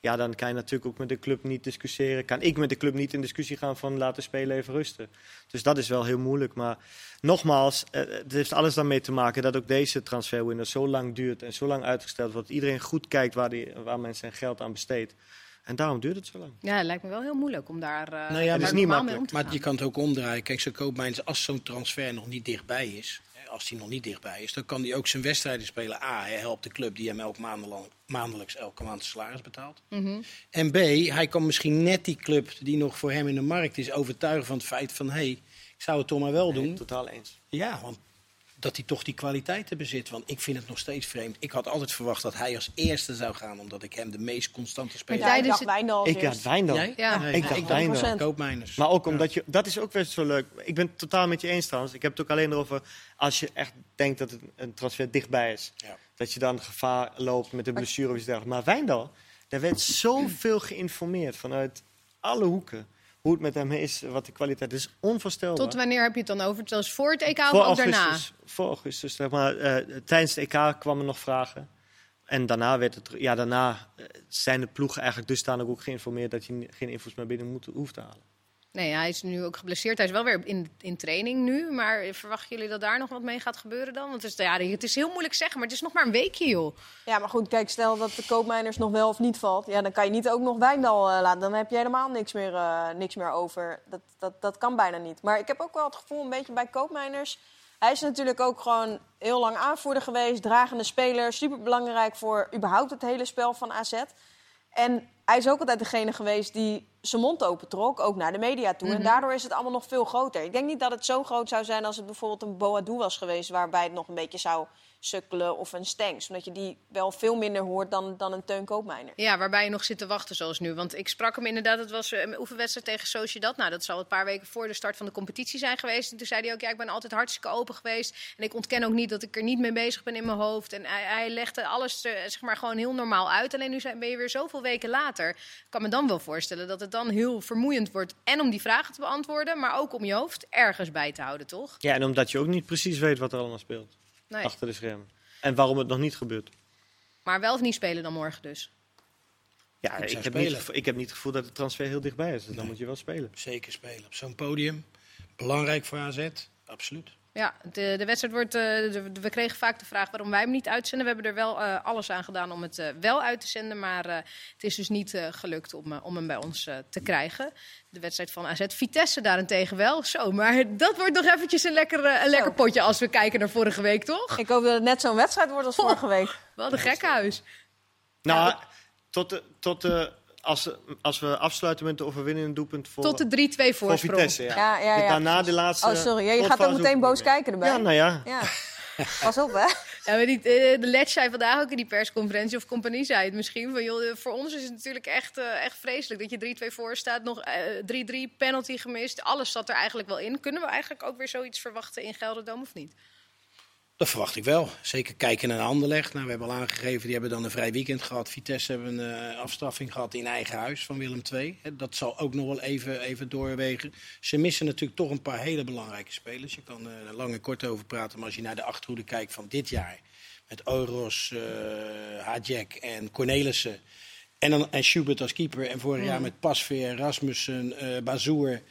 ja, dan kan je natuurlijk ook met de club niet discussiëren. Kan ik met de club niet in discussie gaan van laten spelen even rusten. Dus dat is wel heel moeilijk. Maar nogmaals, eh, het heeft alles daarmee te maken dat ook deze transferwindow zo lang duurt en zo lang uitgesteld wordt. Dat iedereen goed kijkt waar, die, waar men zijn geld aan besteedt. En daarom duurt het zo lang. Ja, het lijkt me wel heel moeilijk om daar, eh Nou ja, is niet makkelijk. Maar je kan het ook omdraaien. Kijk, zo'n koopmijns, als zo'n transfer nog niet dichtbij is, hè, als die nog niet dichtbij is, dan kan hij ook zijn wedstrijden spelen. A, hij helpt de club die hem elk maandelang, maandelijks elke maand salaris betaalt. Mhm. En B, hij kan misschien net die club die nog voor hem in de markt is overtuigen van het feit van, hé, hey, ik zou het toch maar wel doen. Nee, totaal eens. Ja, want dat hij toch die kwaliteiten bezit. Want ik vind het nog steeds vreemd. Ik had altijd verwacht dat hij als eerste zou gaan, omdat ik hem de meest constante speler Ja, ik dacht Wijndal Ik had eerst. Wijndal. Ja. Nee, Ik dacht ik Wijndal. 100%. Koopmijners. Maar ook omdat je, dat is ook best wel leuk. Ik ben het totaal met je eens trouwens. Ik heb het ook alleen erover als je echt denkt dat het een transfer dichtbij is. Ja. Dat je dan gevaar loopt met de blessure of iets dergelijks. Maar Wijndal, daar werd zoveel geïnformeerd vanuit alle hoeken. Hoe het met hem is, wat de kwaliteit is. Onvoorstelbaar. Tot wanneer heb je het dan over? Is voor het EK of daarna? voor augustus, zeg maar. eh, tijdens het EK kwamen nog vragen. En daarna, werd het, ja, daarna eh, zijn de ploegen eigenlijk dusdanig ook geïnformeerd dat je geen info's meer binnen moet, hoeft te halen. Nee, hij is nu ook geblesseerd. Hij is wel weer in, in training nu. Maar verwachten jullie dat daar nog wat mee gaat gebeuren dan? Want het is, ja, het is heel moeilijk zeggen, maar het is nog maar een weekje, joh. Ja, maar goed, kijk, stel dat de koopmijners nog wel of niet valt. Ja, dan kan je niet ook nog Wijndal eh, laten. Dan heb je helemaal niks meer, eh, niks meer over. Dat, dat, dat kan bijna niet. Maar ik heb ook wel het gevoel, een beetje bij koopmijners... Hij is natuurlijk ook gewoon heel lang aanvoerder geweest. Dragende speler. Super belangrijk voor überhaupt het hele spel van AZ. En hij is ook altijd degene geweest die zijn mond opentrok, ook naar de media toe. En daardoor is het allemaal nog veel groter. Ik denk niet dat het zo groot zou zijn als het bijvoorbeeld een Boadou was geweest... waarbij het nog een beetje zou sukkelen of een Stenks. Omdat je die wel veel minder hoort dan, dan een Teun Koopmijner. Ja, waarbij je nog zit te wachten zoals nu. Want ik sprak hem inderdaad, het was eh, een oefenwedstrijd tegen Sociedad. Nou, dat zal een paar weken voor de start van de competitie zijn geweest. En toen zei hij ook, ja, ik ben altijd hartstikke open geweest. En ik ontken ook niet dat ik er niet mee bezig ben in mijn hoofd. En hij, hij legde alles eh, zeg maar gewoon heel normaal uit. Alleen nu zijn, ben je weer zoveel weken later. Ik kan me dan wel voorstellen dat het dan heel vermoeiend wordt. En om die vragen te beantwoorden, maar ook om je hoofd ergens bij te houden, toch? Ja, en omdat je ook niet precies weet wat er allemaal speelt. Nee. Achter de schermen. En waarom het nog niet gebeurt. Maar wel of niet spelen dan morgen dus. Ja, Ik heb spelen. niet, ik heb niet het gevoel dat de transfer heel dichtbij is. Dus dan Nee. moet je wel spelen. Zeker spelen op zo'n podium. Belangrijk voor AZ, absoluut. Ja, de, de wedstrijd wordt. eh, de- de- we kregen vaak de vraag waarom wij hem niet uitzenden. We hebben er wel eh, alles aan gedaan om het eh, wel uit te zenden. Maar eh, het is dus niet eh, gelukt om, om hem bij ons eh, te krijgen. De wedstrijd van AZ Vitesse daarentegen wel. Zo, maar dat wordt nog eventjes een lekker, een lekker potje als we kijken naar vorige week, toch? Ik hoop dat het net zo'n wedstrijd wordt als vorige week. Wat een gekkenhuis. Nou, tot de, tot de, als, als we afsluiten met de overwinnende doelpunt voor, Tot de 3-2 voor voorsprong. Vitesse. Ja. Ja, ja, ja. Daarna de laatste... Oh, sorry. Ja, je gaat ook meteen boos kijken erbij. Ja, nou ja. Ja. Pas op, hè? Ja, maar die, eh, de Led zei vandaag ook in die persconferentie, of Compagnie zei het misschien. Van, joh, eh, voor ons is het natuurlijk echt, eh, echt vreselijk dat je 3-2 voor staat. Nog eh, 3-3, penalty gemist. Alles zat er eigenlijk wel in. Kunnen we eigenlijk ook weer zoiets verwachten in Gelderdoom of niet? Dat verwacht ik wel. Zeker kijken naar Anderlecht. Nou, we hebben al aangegeven, die hebben dan een vrij weekend gehad. Vitesse hebben een uh, afstraffing gehad in eigen huis van Willem II. Dat zal ook nog wel even, even doorwegen. Ze missen natuurlijk toch een paar hele belangrijke spelers. Je kan uh, er lang en kort over praten. Maar als je naar de achterhoede kijkt van dit jaar. Met Oros, uh, Hadjek en Cornelissen. En, dan, en Schubert als keeper. En vorig jaar met Pasveer, Rasmussen, uh, Bazoer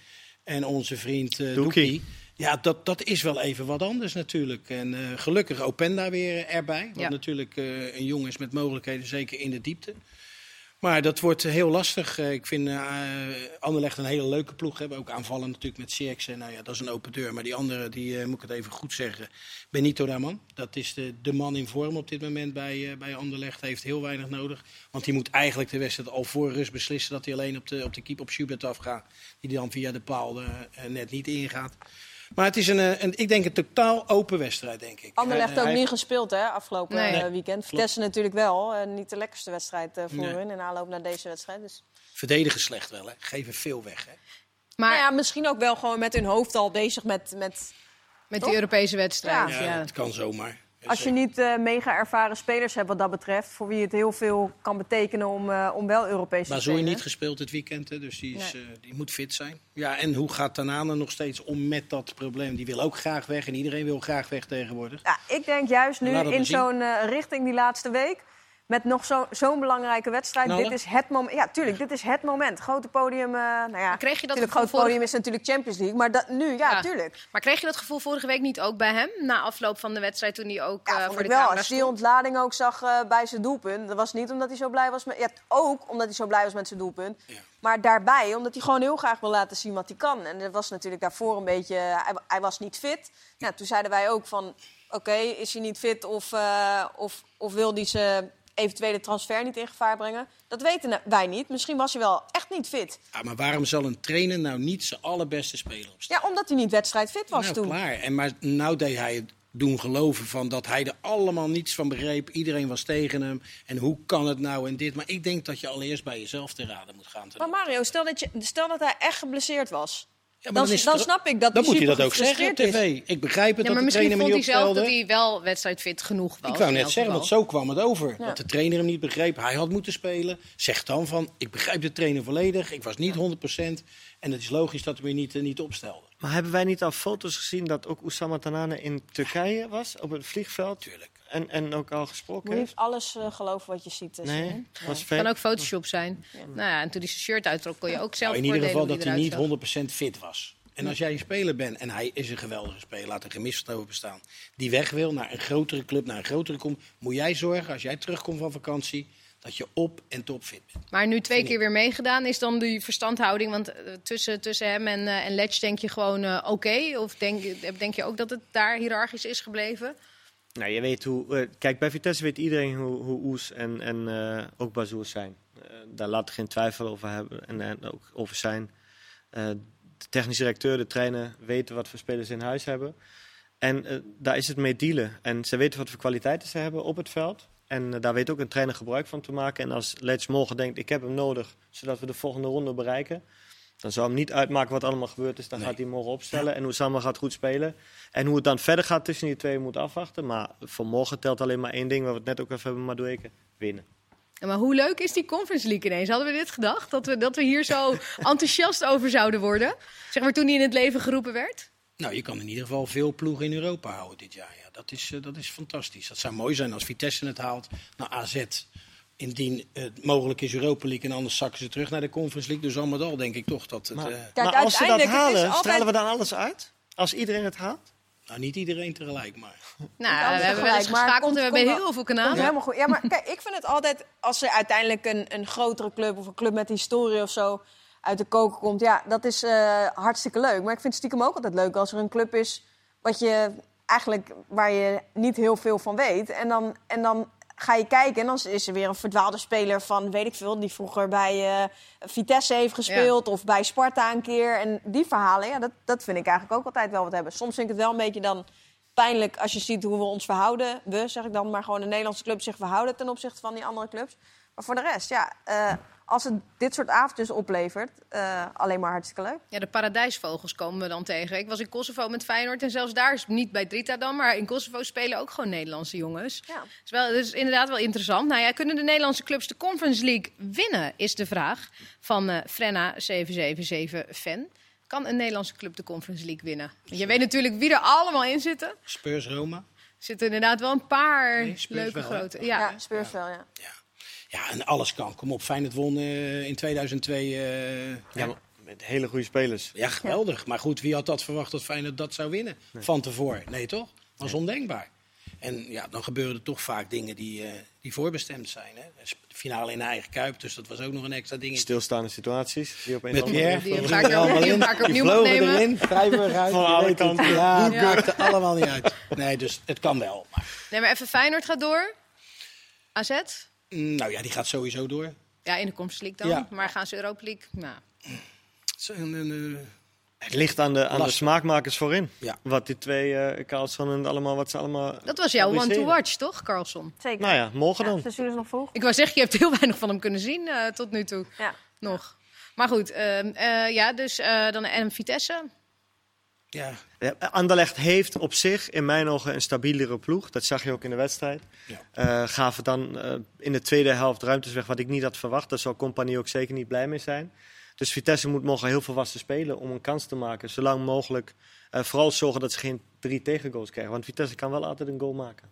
en onze vriend uh, Doekie. Ja, dat, dat is wel even wat anders natuurlijk. En uh, gelukkig Openda weer erbij. Wat ja. natuurlijk uh, een jongen is met mogelijkheden, zeker in de diepte. Maar dat wordt heel lastig. Ik vind uh, Anderlecht een hele leuke ploeg hebben. Ook aanvallen natuurlijk met Sierks. Nou ja, dat is een open deur. Maar die andere, die uh, moet ik het even goed zeggen. Benito Raman. Dat is de, de man in vorm op dit moment bij, uh, bij Anderlecht. Heeft heel weinig nodig. Want die moet eigenlijk de wedstrijd al voor rust beslissen. Dat hij alleen op de, op de keep op Schubert afgaat. Die dan via de paal net niet ingaat. Maar het is een, een, ik denk een totaal open wedstrijd, denk ik. Anderlecht ook niet gespeeld, hè, afgelopen nee. weekend. Vitesse natuurlijk wel. Uh, niet de lekkerste wedstrijd uh, voor nee. hun in aanloop naar deze wedstrijd. Dus. Verdedigen slecht wel, hè. Geven veel weg, hè. Maar nou ja, misschien ook wel gewoon met hun hoofd al bezig met... Met, met die Europese wedstrijd, ja. ja. Het kan zomaar. Als je niet uh, mega ervaren spelers hebt wat dat betreft, voor wie het heel veel kan betekenen om, uh, om wel Europees te spelen. Maar zo niet gespeeld dit weekend, hè, dus die, is, nee. uh, die moet fit zijn. Ja, en hoe gaat Tanane nog steeds om met dat probleem? Die wil ook graag weg en iedereen wil graag weg tegenwoordig. Ja, ik denk juist nu in zo'n richting die laatste week met nog zo'n zo belangrijke wedstrijd. Nou, dit is het moment. Ja, tuurlijk, dit is het moment. Grote podium. Uh, nou ja, kreeg je dat het grote vorige... podium is natuurlijk Champions League. Maar dat, nu, ja, ja, tuurlijk. Maar kreeg je dat gevoel vorige week niet ook bij hem? Na afloop van de wedstrijd toen hij ook ja, uh, vond voor ik de wel. Als je die ontlading ook zag uh, bij zijn doelpunt. Dat was niet omdat hij zo blij was met... Ja, ook omdat hij zo blij was met zijn doelpunt. Ja. Maar daarbij, omdat hij gewoon heel graag wil laten zien wat hij kan. En dat was natuurlijk daarvoor een beetje... Hij, hij was niet fit. Nou, toen zeiden wij ook van... Oké, okay, is hij niet fit of, uh, of, of wil hij ze eventuele transfer niet in gevaar brengen. Dat weten wij niet. Misschien was hij wel echt niet fit. Ja, maar waarom zal een trainer nou niet zijn allerbeste speler opstellen? Ja, omdat hij niet wedstrijdfit was nou, toen. klaar. En maar nou deed hij het doen geloven van dat hij er allemaal niets van begreep. Iedereen was tegen hem. En hoe kan het nou en dit? Maar ik denk dat je allereerst bij jezelf te raden moet gaan. Maar Mario, stel dat, je, stel dat hij echt geblesseerd was. Ja, dan, dan, dan snap ik dat dan moet hij dat ook zeggen op tv. Ik begrijp het Ja, maar dat de misschien trainer me vond hij niet zelf dat hij wel wedstrijdfit genoeg was. Ik wou net zeggen, want zo kwam het over. Ja. Dat de trainer hem niet begreep. Hij had moeten spelen. Zeg dan van, ik begrijp de trainer volledig. Ik was niet 100%. En het is logisch dat we weer niet, uh, niet opstelden. Maar hebben wij niet al foto's gezien dat ook Oussama Tanane in Turkije was, op het vliegveld? Tuurlijk. En, en ook al gesproken Je moet heeft? alles uh, geloven wat je ziet. Dus, Nee, het kan ook Photoshop zijn. Nou ja, en toen hij zijn shirt uittrok, kon je ook zelf Nou, in ieder geval dat hij niet zag. 100% fit was. En als jij een speler bent, en hij is een geweldige speler, laat er gemist over bestaan, die weg wil naar een grotere club, naar een grotere kom, moet jij zorgen, als jij terugkomt van vakantie, dat je op en top fit bent. Maar nu twee keer weer meegedaan, is dan die verstandhouding? Want eh, tussen, tussen hem en, eh en Letch denk je gewoon eh, oké? Of denk, je- denk je ook dat het daar hiërarchisch is gebleven? Nou, je weet hoe. eh, kijk, bij Vitesse weet iedereen hoe, hoe Oes en, en eh, ook Bazoer zijn. Eh, daar laat ik geen twijfel over hebben en, en ook over zijn. De technische directeur, de trainer weten wat voor spelers ze in huis hebben. En daar is het mee dealen. En ze weten wat voor kwaliteiten ze hebben op het veld. En daar weet ook een trainer gebruik van te maken. En als Letch morgen denkt, ik heb hem nodig, zodat we de volgende ronde bereiken. Dan zou hem niet uitmaken wat allemaal gebeurd is. Dan Nee. gaat hij morgen opstellen. En Oussama gaat goed spelen. En hoe het dan verder gaat tussen die twee moet afwachten. Maar voor morgen telt alleen maar één ding, waar we het net ook even hebben, Madueke. Winnen. Ja, maar hoe leuk is die Conference League ineens? Hadden we dit gedacht? Dat we, dat we hier zo enthousiast over zouden worden? Zeg maar toen hij in het leven geroepen werd? Nou, je kan in ieder geval veel ploegen in Europa houden dit jaar. Ja, dat, is, eh, dat is fantastisch. Dat zou mooi zijn als Vitesse het haalt naar AZ. Indien het mogelijk is Europa League en anders zakken ze terug naar de Conference League. Dus al met al denk ik toch dat het... Maar, eh, maar als ze dat halen, altijd- stralen we dan alles uit? Als iedereen het haalt? nou, niet iedereen tegelijk, maar... Nou, we hebben wel eens geschakeld komt- en we hebben heel veel Komt kanalen. helemaal goed. Ja, maar kijk, ik vind het altijd, als er uiteindelijk een, een grotere club of een club met historie of zo uit de koker komt, ja, dat is eh, hartstikke leuk. Maar ik vind het stiekem ook altijd leuk als er een club is wat je eigenlijk waar je niet heel veel van weet. En dan, en dan ga je kijken en dan is er weer een verdwaalde speler van, weet ik veel, die vroeger bij eh, Vitesse heeft gespeeld of bij Sparta een keer. En die verhalen, ja, dat, dat vind ik eigenlijk ook altijd wel wat hebben. Soms vind ik het wel een beetje dan pijnlijk als je ziet hoe we ons verhouden. We, zeg ik dan, maar gewoon de Nederlandse club zich verhouden ten opzichte van die andere clubs. Maar voor de rest, ja, eh, als het dit soort avondjes oplevert, eh, alleen maar hartstikke leuk. Ja, de paradijsvogels komen we dan tegen. Ik was in Kosovo met Feyenoord en zelfs daar is niet bij Drita dan, maar in Kosovo spelen ook gewoon Nederlandse jongens. Ja. Dat is, wel, dat is inderdaad wel interessant. Nou ja, kunnen de Nederlandse clubs de Conference League winnen, is de vraag van eh Frenna 777 fan. Kan een Nederlandse club de Conference League winnen? Want je weet natuurlijk wie er allemaal in zitten. Spurs Roma. Er zitten inderdaad wel een paar Nee, leuke wel, hè? grote. Ja, Ja. Spurs wel, ja. Ja, en alles kan. Kom op, Feyenoord won eh, in 2002. eh, Ja, met hele goede spelers. Ja, geweldig. Maar goed, wie had dat verwacht dat Feyenoord dat zou winnen? Van tevoren. Nee, toch? Dat was ondenkbaar. En ja, dan gebeuren er toch vaak dingen die, eh, die voorbestemd zijn. Hè? De finale in de eigen kuip, dus dat was ook nog een extra ding. Stilstaande situaties. Die opeens Met allemaal- Pierre. Die een allemaal opnieuw- een vlogen opnemen. erin, Vrijburg uit. Van alle kanten. Ja, het Ja. maakte allemaal niet uit. Nee, dus het kan wel. Maar, Nee, maar even Feyenoord gaat door. AZ? Mm, nou ja, die gaat sowieso door. Ja, in de Conference League dan. Ja. Maar gaan ze Europa League? Nou, Het ligt aan de, aan de smaakmakers voorin. Ja. Wat die twee, eh Carlson en allemaal, wat ze allemaal dat was jouw one to watch, toch, Carlson? Zeker. Nou ja, morgen Ja, dan. het is nog vroeg. Ik wou zeggen, je hebt heel weinig van hem kunnen zien eh, tot nu toe. Ja. Nog. Maar goed, ehm, eh, ja, dus eh, dan en Vitesse. Ja, Ja, Anderlecht heeft op zich in mijn ogen een stabielere ploeg. Dat zag je ook in de wedstrijd. Ja. Eh, gaven dan eh, in de tweede helft ruimtes weg wat ik niet had verwacht. Daar zal Compagnie ook zeker niet blij mee zijn. Dus Vitesse moet morgen heel volwassen spelen om een kans te maken. Zolang mogelijk. Eh, vooral zorgen dat ze geen drie tegengoals krijgen. Want Vitesse kan wel altijd een goal maken.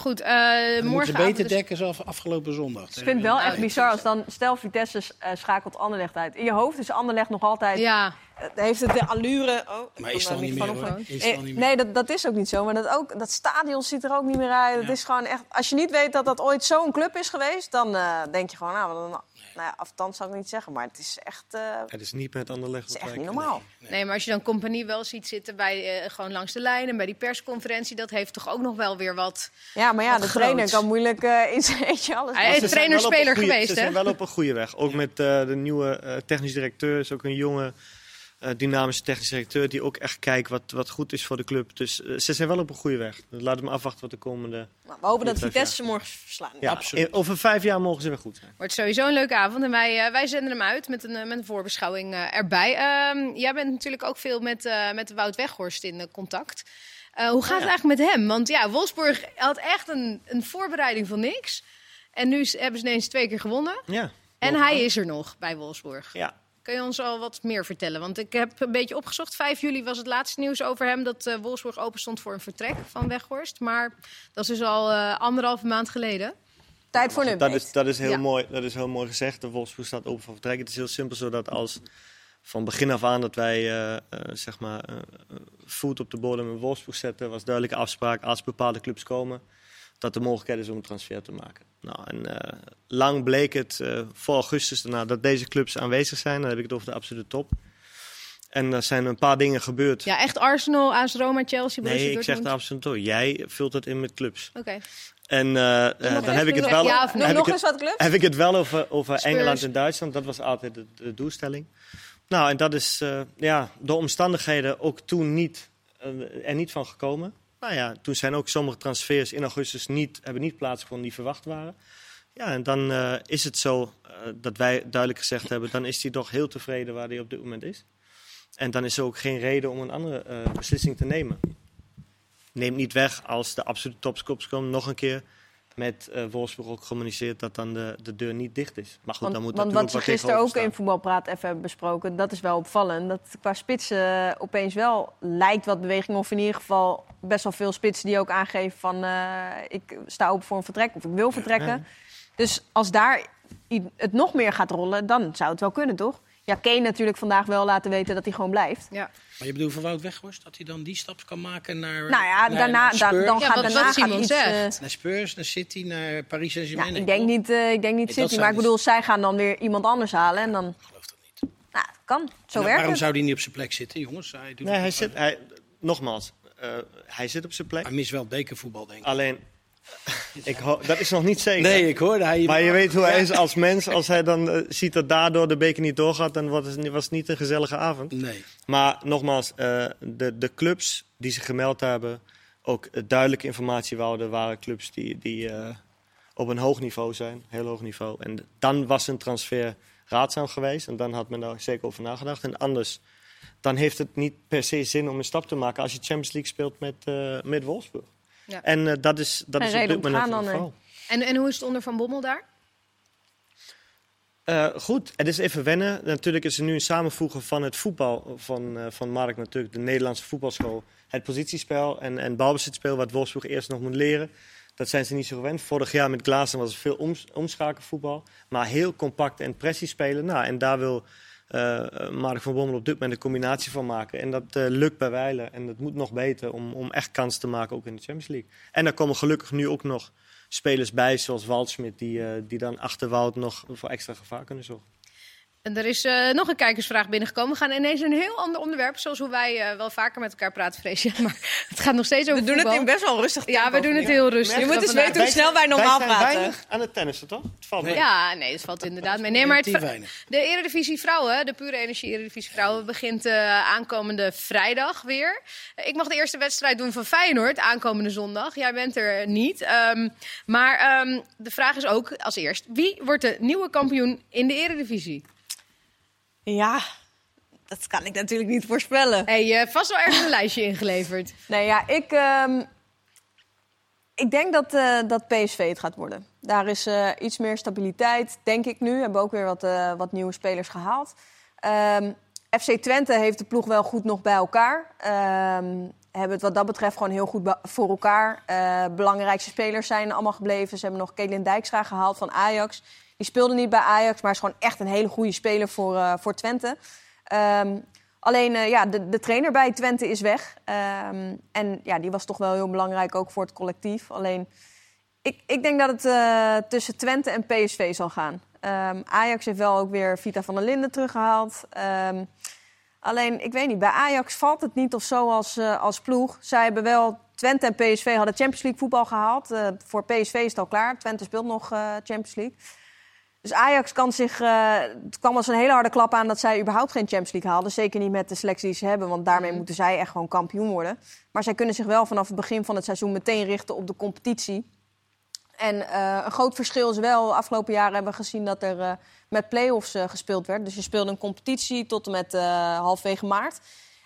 Goed, eh moeten ze morgenavond beter is- dekken zoals afgelopen zondag. Ik vind het wel echt bizar als dan, stel Vitesse eh, schakelt Anderlecht uit. In je hoofd is Anderlecht nog altijd, Ja, eh, heeft het de allure... Oh, Maar is dat niet meer, hoor. opgehouden. Is dat Eh, niet meer. Nee, dat, dat is ook niet zo. Maar dat, ook, dat stadion ziet er ook niet meer uit. Het Ja. is gewoon echt, als je niet weet dat dat ooit zo'n club is geweest, dan eh, denk je gewoon, nou, wat een, nou ja, afstand zou ik niet zeggen. Maar het is echt, eh, Het is niet met Anderlecht. het is echt niet normaal. nee, maar als je dan compagnie wel ziet zitten bij, eh, gewoon langs de lijn en bij die persconferentie, dat heeft toch ook nog wel weer wat. Ja, maar ja, de trainer kan moeilijk eh, in zijn eentje alles Hij is Ze zijn wel op een trainer-speler goede- geweest, Ze hè? zijn wel op een goede weg. Ook met eh, de nieuwe eh, technisch directeur. Is ook een jonge, eh, dynamische technisch directeur. Die ook echt kijkt wat, wat goed is voor de club. Dus eh, ze zijn wel op een goede weg. Dus laten we maar afwachten wat de komende... Maar we hopen dat Vitesse ze morgen verslaan. Ja, Absoluut. in- over vijf jaar mogen ze weer goed zijn. Wordt sowieso een leuke avond en wij, eh, wij zenden hem uit met een, eh, met een voorbeschouwing eh, erbij. Ehm, jij bent natuurlijk ook veel met, eh, met Wout Weghorst in eh, contact. Eh, hoe gaat het eigenlijk met hem? Want ja, Wolfsburg had echt een, een voorbereiding van niks. En nu hebben ze ineens twee keer gewonnen. Ja. En hij is er nog bij Wolfsburg. Ja. Kun je ons al wat meer vertellen? Want ik heb een beetje opgezocht. 5 juli was het laatste nieuws over hem dat eh, Wolfsburg open stond voor een vertrek van Weghorst. Maar dat is dus al eh, anderhalve maand geleden. Tijd voor een Dat is, dat, is heel Ja. mooi, dat is heel mooi gezegd. De Wolfsburg staat open voor vertrek. Het is heel simpel zodat als van begin af aan dat wij eh, zeg maar, voet op de bodem in Wolfsburg zetten, was duidelijke afspraak als bepaalde clubs komen, dat de mogelijkheid is om een transfer te maken. Nou, en eh, lang bleek het eh, voor augustus daarna dat deze clubs aanwezig zijn. Dan heb ik het over de absolute top. En er zijn een paar dingen gebeurd. Ja, echt Arsenal, AS Roma, Chelsea, Borussia nee, ik zeg de absolute top. Jij vult het in met clubs. Oké. En eh, dan heb ik het wel, Ja of nog ik eens het, wat clubs. heb ik het wel over, over Spurs. Engeland en Duitsland. Dat was altijd de, de doelstelling. Nou, en dat is ja, door omstandigheden ook toen niet, er niet van gekomen. Nou ja, toen zijn ook sommige transfers in augustus niet, hebben niet plaatsgevonden die verwacht waren. Ja, en dan eh, is het zo eh, dat wij duidelijk gezegd hebben, dan is hij toch heel tevreden waar hij op dit moment is. En dan is er ook geen reden om een andere eh, beslissing te nemen. Neemt niet weg als de absolute topscops komen, nog een keer met eh Wolfsburg ook gecommuniceerd dat dan de, de deur niet dicht is. Maar goed, Want, dan moet want natuurlijk wat ze wat gisteren ook in Voetbalpraat even hebben besproken, dat is wel opvallend. Dat qua spitsen eh, opeens wel lijkt wat beweging. Of in ieder geval best wel veel spitsen die ook aangeven van eh, ik sta open voor een vertrek of ik wil vertrekken. Ja. Dus als daar het nog meer gaat rollen, dan zou het wel kunnen, toch? Ja, Kane natuurlijk vandaag wel laten weten dat hij gewoon blijft. Ja. Maar je bedoelt voor Wout Weghorst dat hij dan die stap kan maken naar. Nou ja, naar- daarna, naar da- Spurs, dan Ja, gaat, daarna gaat Simon iets... zegt. eh, naar Spurs, naar City, naar Paris Saint-Germain. nou, ik denk niet, eh, ik denk niet dat City, maar ik dus- bedoel, zij gaan dan weer iemand anders halen. En dan, Ik geloof dat niet. nou, het kan. Zo Nou, werkt waarom het. zou hij niet op zijn plek zitten, jongens? Hij, doet Nee, hij zit, hij, nogmaals, eh, hij zit op zijn plek. hij mist wel het bekervoetbal, denk ik. Alleen, ik dat is nog niet zeker. Nee, ik hoorde hij. Maar je weet hoe hij is als mens. Als hij dan eh, ziet dat daardoor de beker niet doorgaat, dan wordt het, was het niet een gezellige avond. Nee. Maar nogmaals, eh, de, de clubs die zich gemeld hebben, ook duidelijke informatie wouden, waren clubs die, die eh, op een hoog niveau zijn, heel hoog niveau. En dan was een transfer raadzaam geweest en dan had men daar zeker over nagedacht. En anders, dan heeft het niet per se zin om een stap te maken als je Champions League speelt met, met Wolfsburg. Ja. En uh, dat is, dat is op dit moment het geval. En, en hoe is het onder Van Bommel daar? Uh, goed, het is even wennen. Natuurlijk is er nu een samenvoegen van het voetbal van, uh, van Mark, natuurlijk de Nederlandse voetbalschool. Het positiespel en, en balbezitspel, wat Wolfsburg eerst nog moet leren. Dat zijn ze niet zo gewend. Vorig jaar met Glazen was er veel oms omschakelvoetbal. Maar heel compact en pressie spelen. Nou, en daar wil uh, Mark van Bommel op dit moment een combinatie van maken. En dat lukt bij wijlen. En dat moet nog beter om, om echt kans te maken ook in de Champions League. En daar komen gelukkig nu ook nog spelers bij, zoals Waldschmidt, die, die dan achter Wout nog voor extra gevaar kunnen zorgen. En er is uh, nog een kijkersvraag binnengekomen. We gaan ineens een heel ander onderwerp, zoals hoe wij uh, wel vaker met elkaar praten, vrees Maar het gaat nog steeds over We doen voetbal. het in best wel rustig Ja, we doen het heel rustig. Je moet eens weten hoe snel wij normaal wij praten. weinig aan het tennissen, toch? Het valt mee. Ja, nee, dat valt inderdaad mee. Nee, maar het, weinig. de Eredivisie Vrouwen, de pure energie Eredivisie Vrouwen, begint uh, aankomende vrijdag weer. ik mag de eerste wedstrijd doen van Feyenoord aankomende zondag. Jij bent er niet. Um, maar um, de vraag is ook als eerst, wie wordt de nieuwe kampioen in de Eredivisie? Ja, dat kan ik natuurlijk niet voorspellen. Hey, je hebt vast wel ergens een lijstje ingeleverd. Nee, ja, ik, um, ik denk dat, uh, dat PSV het gaat worden. Daar is uh, iets meer stabiliteit, denk ik nu. We hebben ook weer wat, uh, wat nieuwe spelers gehaald. Um, FC Twente heeft de ploeg wel goed nog bij elkaar. Um, hebben het wat dat betreft gewoon heel goed voor elkaar. belangrijkste spelers zijn allemaal gebleven. Ze hebben nog Kelin Dijkstra gehaald van Ajax. Die speelde niet bij Ajax, maar is gewoon echt een hele goede speler voor, uh, voor Twente. Um, alleen uh, ja, de, de, trainer bij Twente is weg. Um, en ja, die was toch wel heel belangrijk ook voor het collectief. Alleen, ik, ik denk dat het uh, tussen Twente en PSV zal gaan. Um, Ajax heeft wel ook weer Vita van der Linden teruggehaald. alleen, ik weet niet, bij Ajax valt het niet of zo als, als ploeg. Zij hebben wel Twente en PSV hadden Champions League voetbal gehaald. Voor PSV is het al klaar. Twente speelt nog Champions League. Dus Ajax kan zich. Uh, het kwam als een hele harde klap aan dat zij überhaupt geen Champions League haalden. Zeker niet met de selectie die ze hebben, want daarmee moeten zij echt gewoon kampioen worden. Maar zij kunnen zich wel vanaf het begin van het seizoen meteen richten op de competitie. En uh, een groot verschil is wel, afgelopen jaren hebben we gezien dat er uh, met play-offs gespeeld werd. Dus je speelde een competitie tot en met halfwege maart.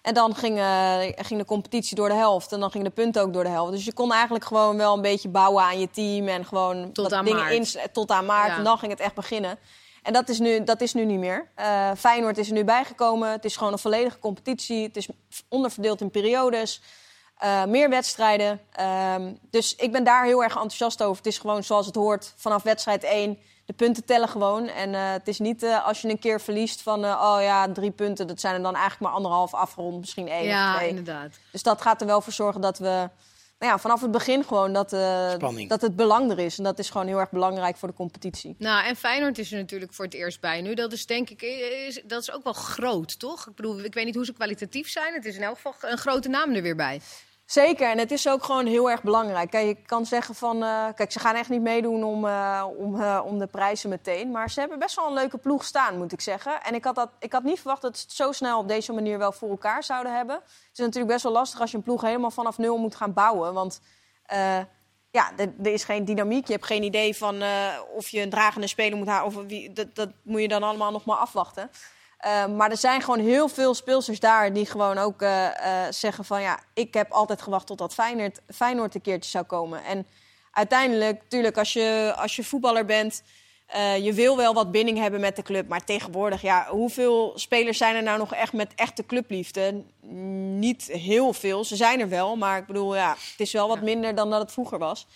En dan ging, uh, ging, de competitie door de helft. En dan gingen de punten ook door de helft. Dus je kon eigenlijk gewoon wel een beetje bouwen aan je team. En gewoon tot aan dingen. In, tot aan maart. Ja. En dan ging het echt beginnen. En dat is nu, dat is nu niet meer. Uh, Feyenoord is er nu bijgekomen. Het is gewoon een volledige competitie. Het is onderverdeeld in periodes. Uh, meer wedstrijden. Um, dus ik ben daar heel erg enthousiast over. Het is gewoon zoals het hoort vanaf wedstrijd 1 de punten tellen gewoon. En uh, het is niet uh, als je een keer verliest van, uh, oh ja, drie punten. Dat zijn er dan eigenlijk maar anderhalf afgerond, misschien één ja, of twee. inderdaad. Dus dat gaat er wel voor zorgen dat we nou ja, vanaf het begin gewoon dat, dat het belang er is. En dat is gewoon heel erg belangrijk voor de competitie. Nou, en Feyenoord is er natuurlijk voor het eerst bij nu. Dat is denk ik, is, dat is ook wel groot, toch? Ik bedoel, ik weet niet hoe ze kwalitatief zijn. Het is in elk geval een grote naam er weer bij. Zeker, en het is ook gewoon heel erg belangrijk. Kijk, je kan zeggen van, uh, kijk, ze gaan echt niet meedoen om, uh, om, uh, om de prijzen meteen. Maar ze hebben best wel een leuke ploeg staan, moet ik zeggen. En ik had, dat, ik had niet verwacht dat ze het zo snel op deze manier wel voor elkaar zouden hebben. Het is natuurlijk best wel lastig als je een ploeg helemaal vanaf nul moet gaan bouwen. Want ja, er, er, is geen dynamiek. Je hebt geen idee van of je een dragende speler moet halen. Of wie, dat, dat moet je dan allemaal nog maar afwachten. Uh, maar er zijn gewoon heel veel speelsters daar die gewoon ook uh, uh, zeggen van... ja, ik heb altijd gewacht tot dat Feyenoord, Feyenoord een keertje zou komen. En uiteindelijk, natuurlijk, als je, als je voetballer bent... je wil wel wat binding hebben met de club. Maar tegenwoordig, ja, hoeveel spelers zijn er nou nog echt met echte clubliefde? Niet heel veel. Ze zijn er wel, maar ik bedoel, ja, het is wel wat minder dan dat het vroeger was.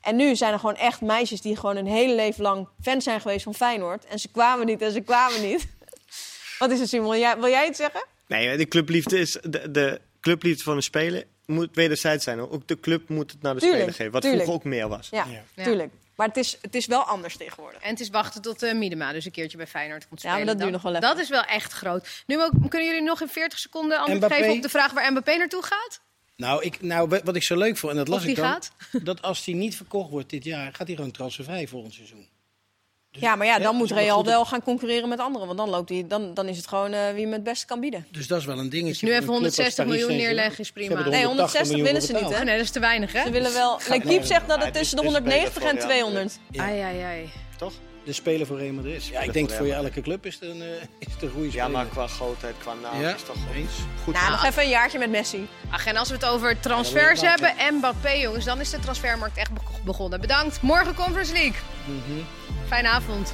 En nu zijn er gewoon echt meisjes die gewoon een hele leven lang fan zijn geweest van Feyenoord. En ze kwamen niet en ze kwamen niet. Wat is het, Simon? Wil jij, wil jij iets zeggen? Nee, de clubliefde is de, de clubliefde van een speler moet wederzijds zijn. Ook de club moet het naar de tuurlijk, speler geven. Wat tuurlijk. vroeger ook meer was. Ja, ja. tuurlijk. Maar het is, het is wel anders tegenwoordig. En het is wachten tot uh, Miedema dus een keertje bij Feyenoord komt spelen. Ja, maar dat duurt nog wel even. Dat is wel echt groot. Nu ook, kunnen jullie nog in 40 seconden antwoord Mbappé? geven op de vraag waar Mbappé naartoe gaat? Nou, ik, nou, wat ik zo leuk vond, en dat las of ik die dan, gaat? dat als die niet verkocht wordt dit jaar, gaat hij gewoon transfervrij volgend seizoen. Ja, maar ja, dan Ja, moet dus Real wel gaan concurreren met anderen. Want dan, loopt die, dan, dan is het gewoon eh, wie hem het beste kan bieden. Dus dat is wel een dingetje. Dus nu even een club als 160 Paris miljoen neerleggen is prima. Nee, 180 160 willen ze niet, hè? Oh nee, dat is te weinig, hè? Ze willen wel... Lekiep zegt dat Ja, het is- tussen de het is 190 en spelen voor Real 200. Ja. Ai, ai, ai. Toch? De speler voor Real Madrid. Ja, ik denk voor je elke club is het een, eh, is het een goede Ja, speler. maar qua grootheid, qua naam Ja, is toch eens. goed. Nou, nog even een jaartje met Messi. Ach, en als we het over transfers Ja, hebben, Mbappé jongens, dan is de transfermarkt echt be- begonnen. Bedankt. Morgen Conference League. Fijne avond.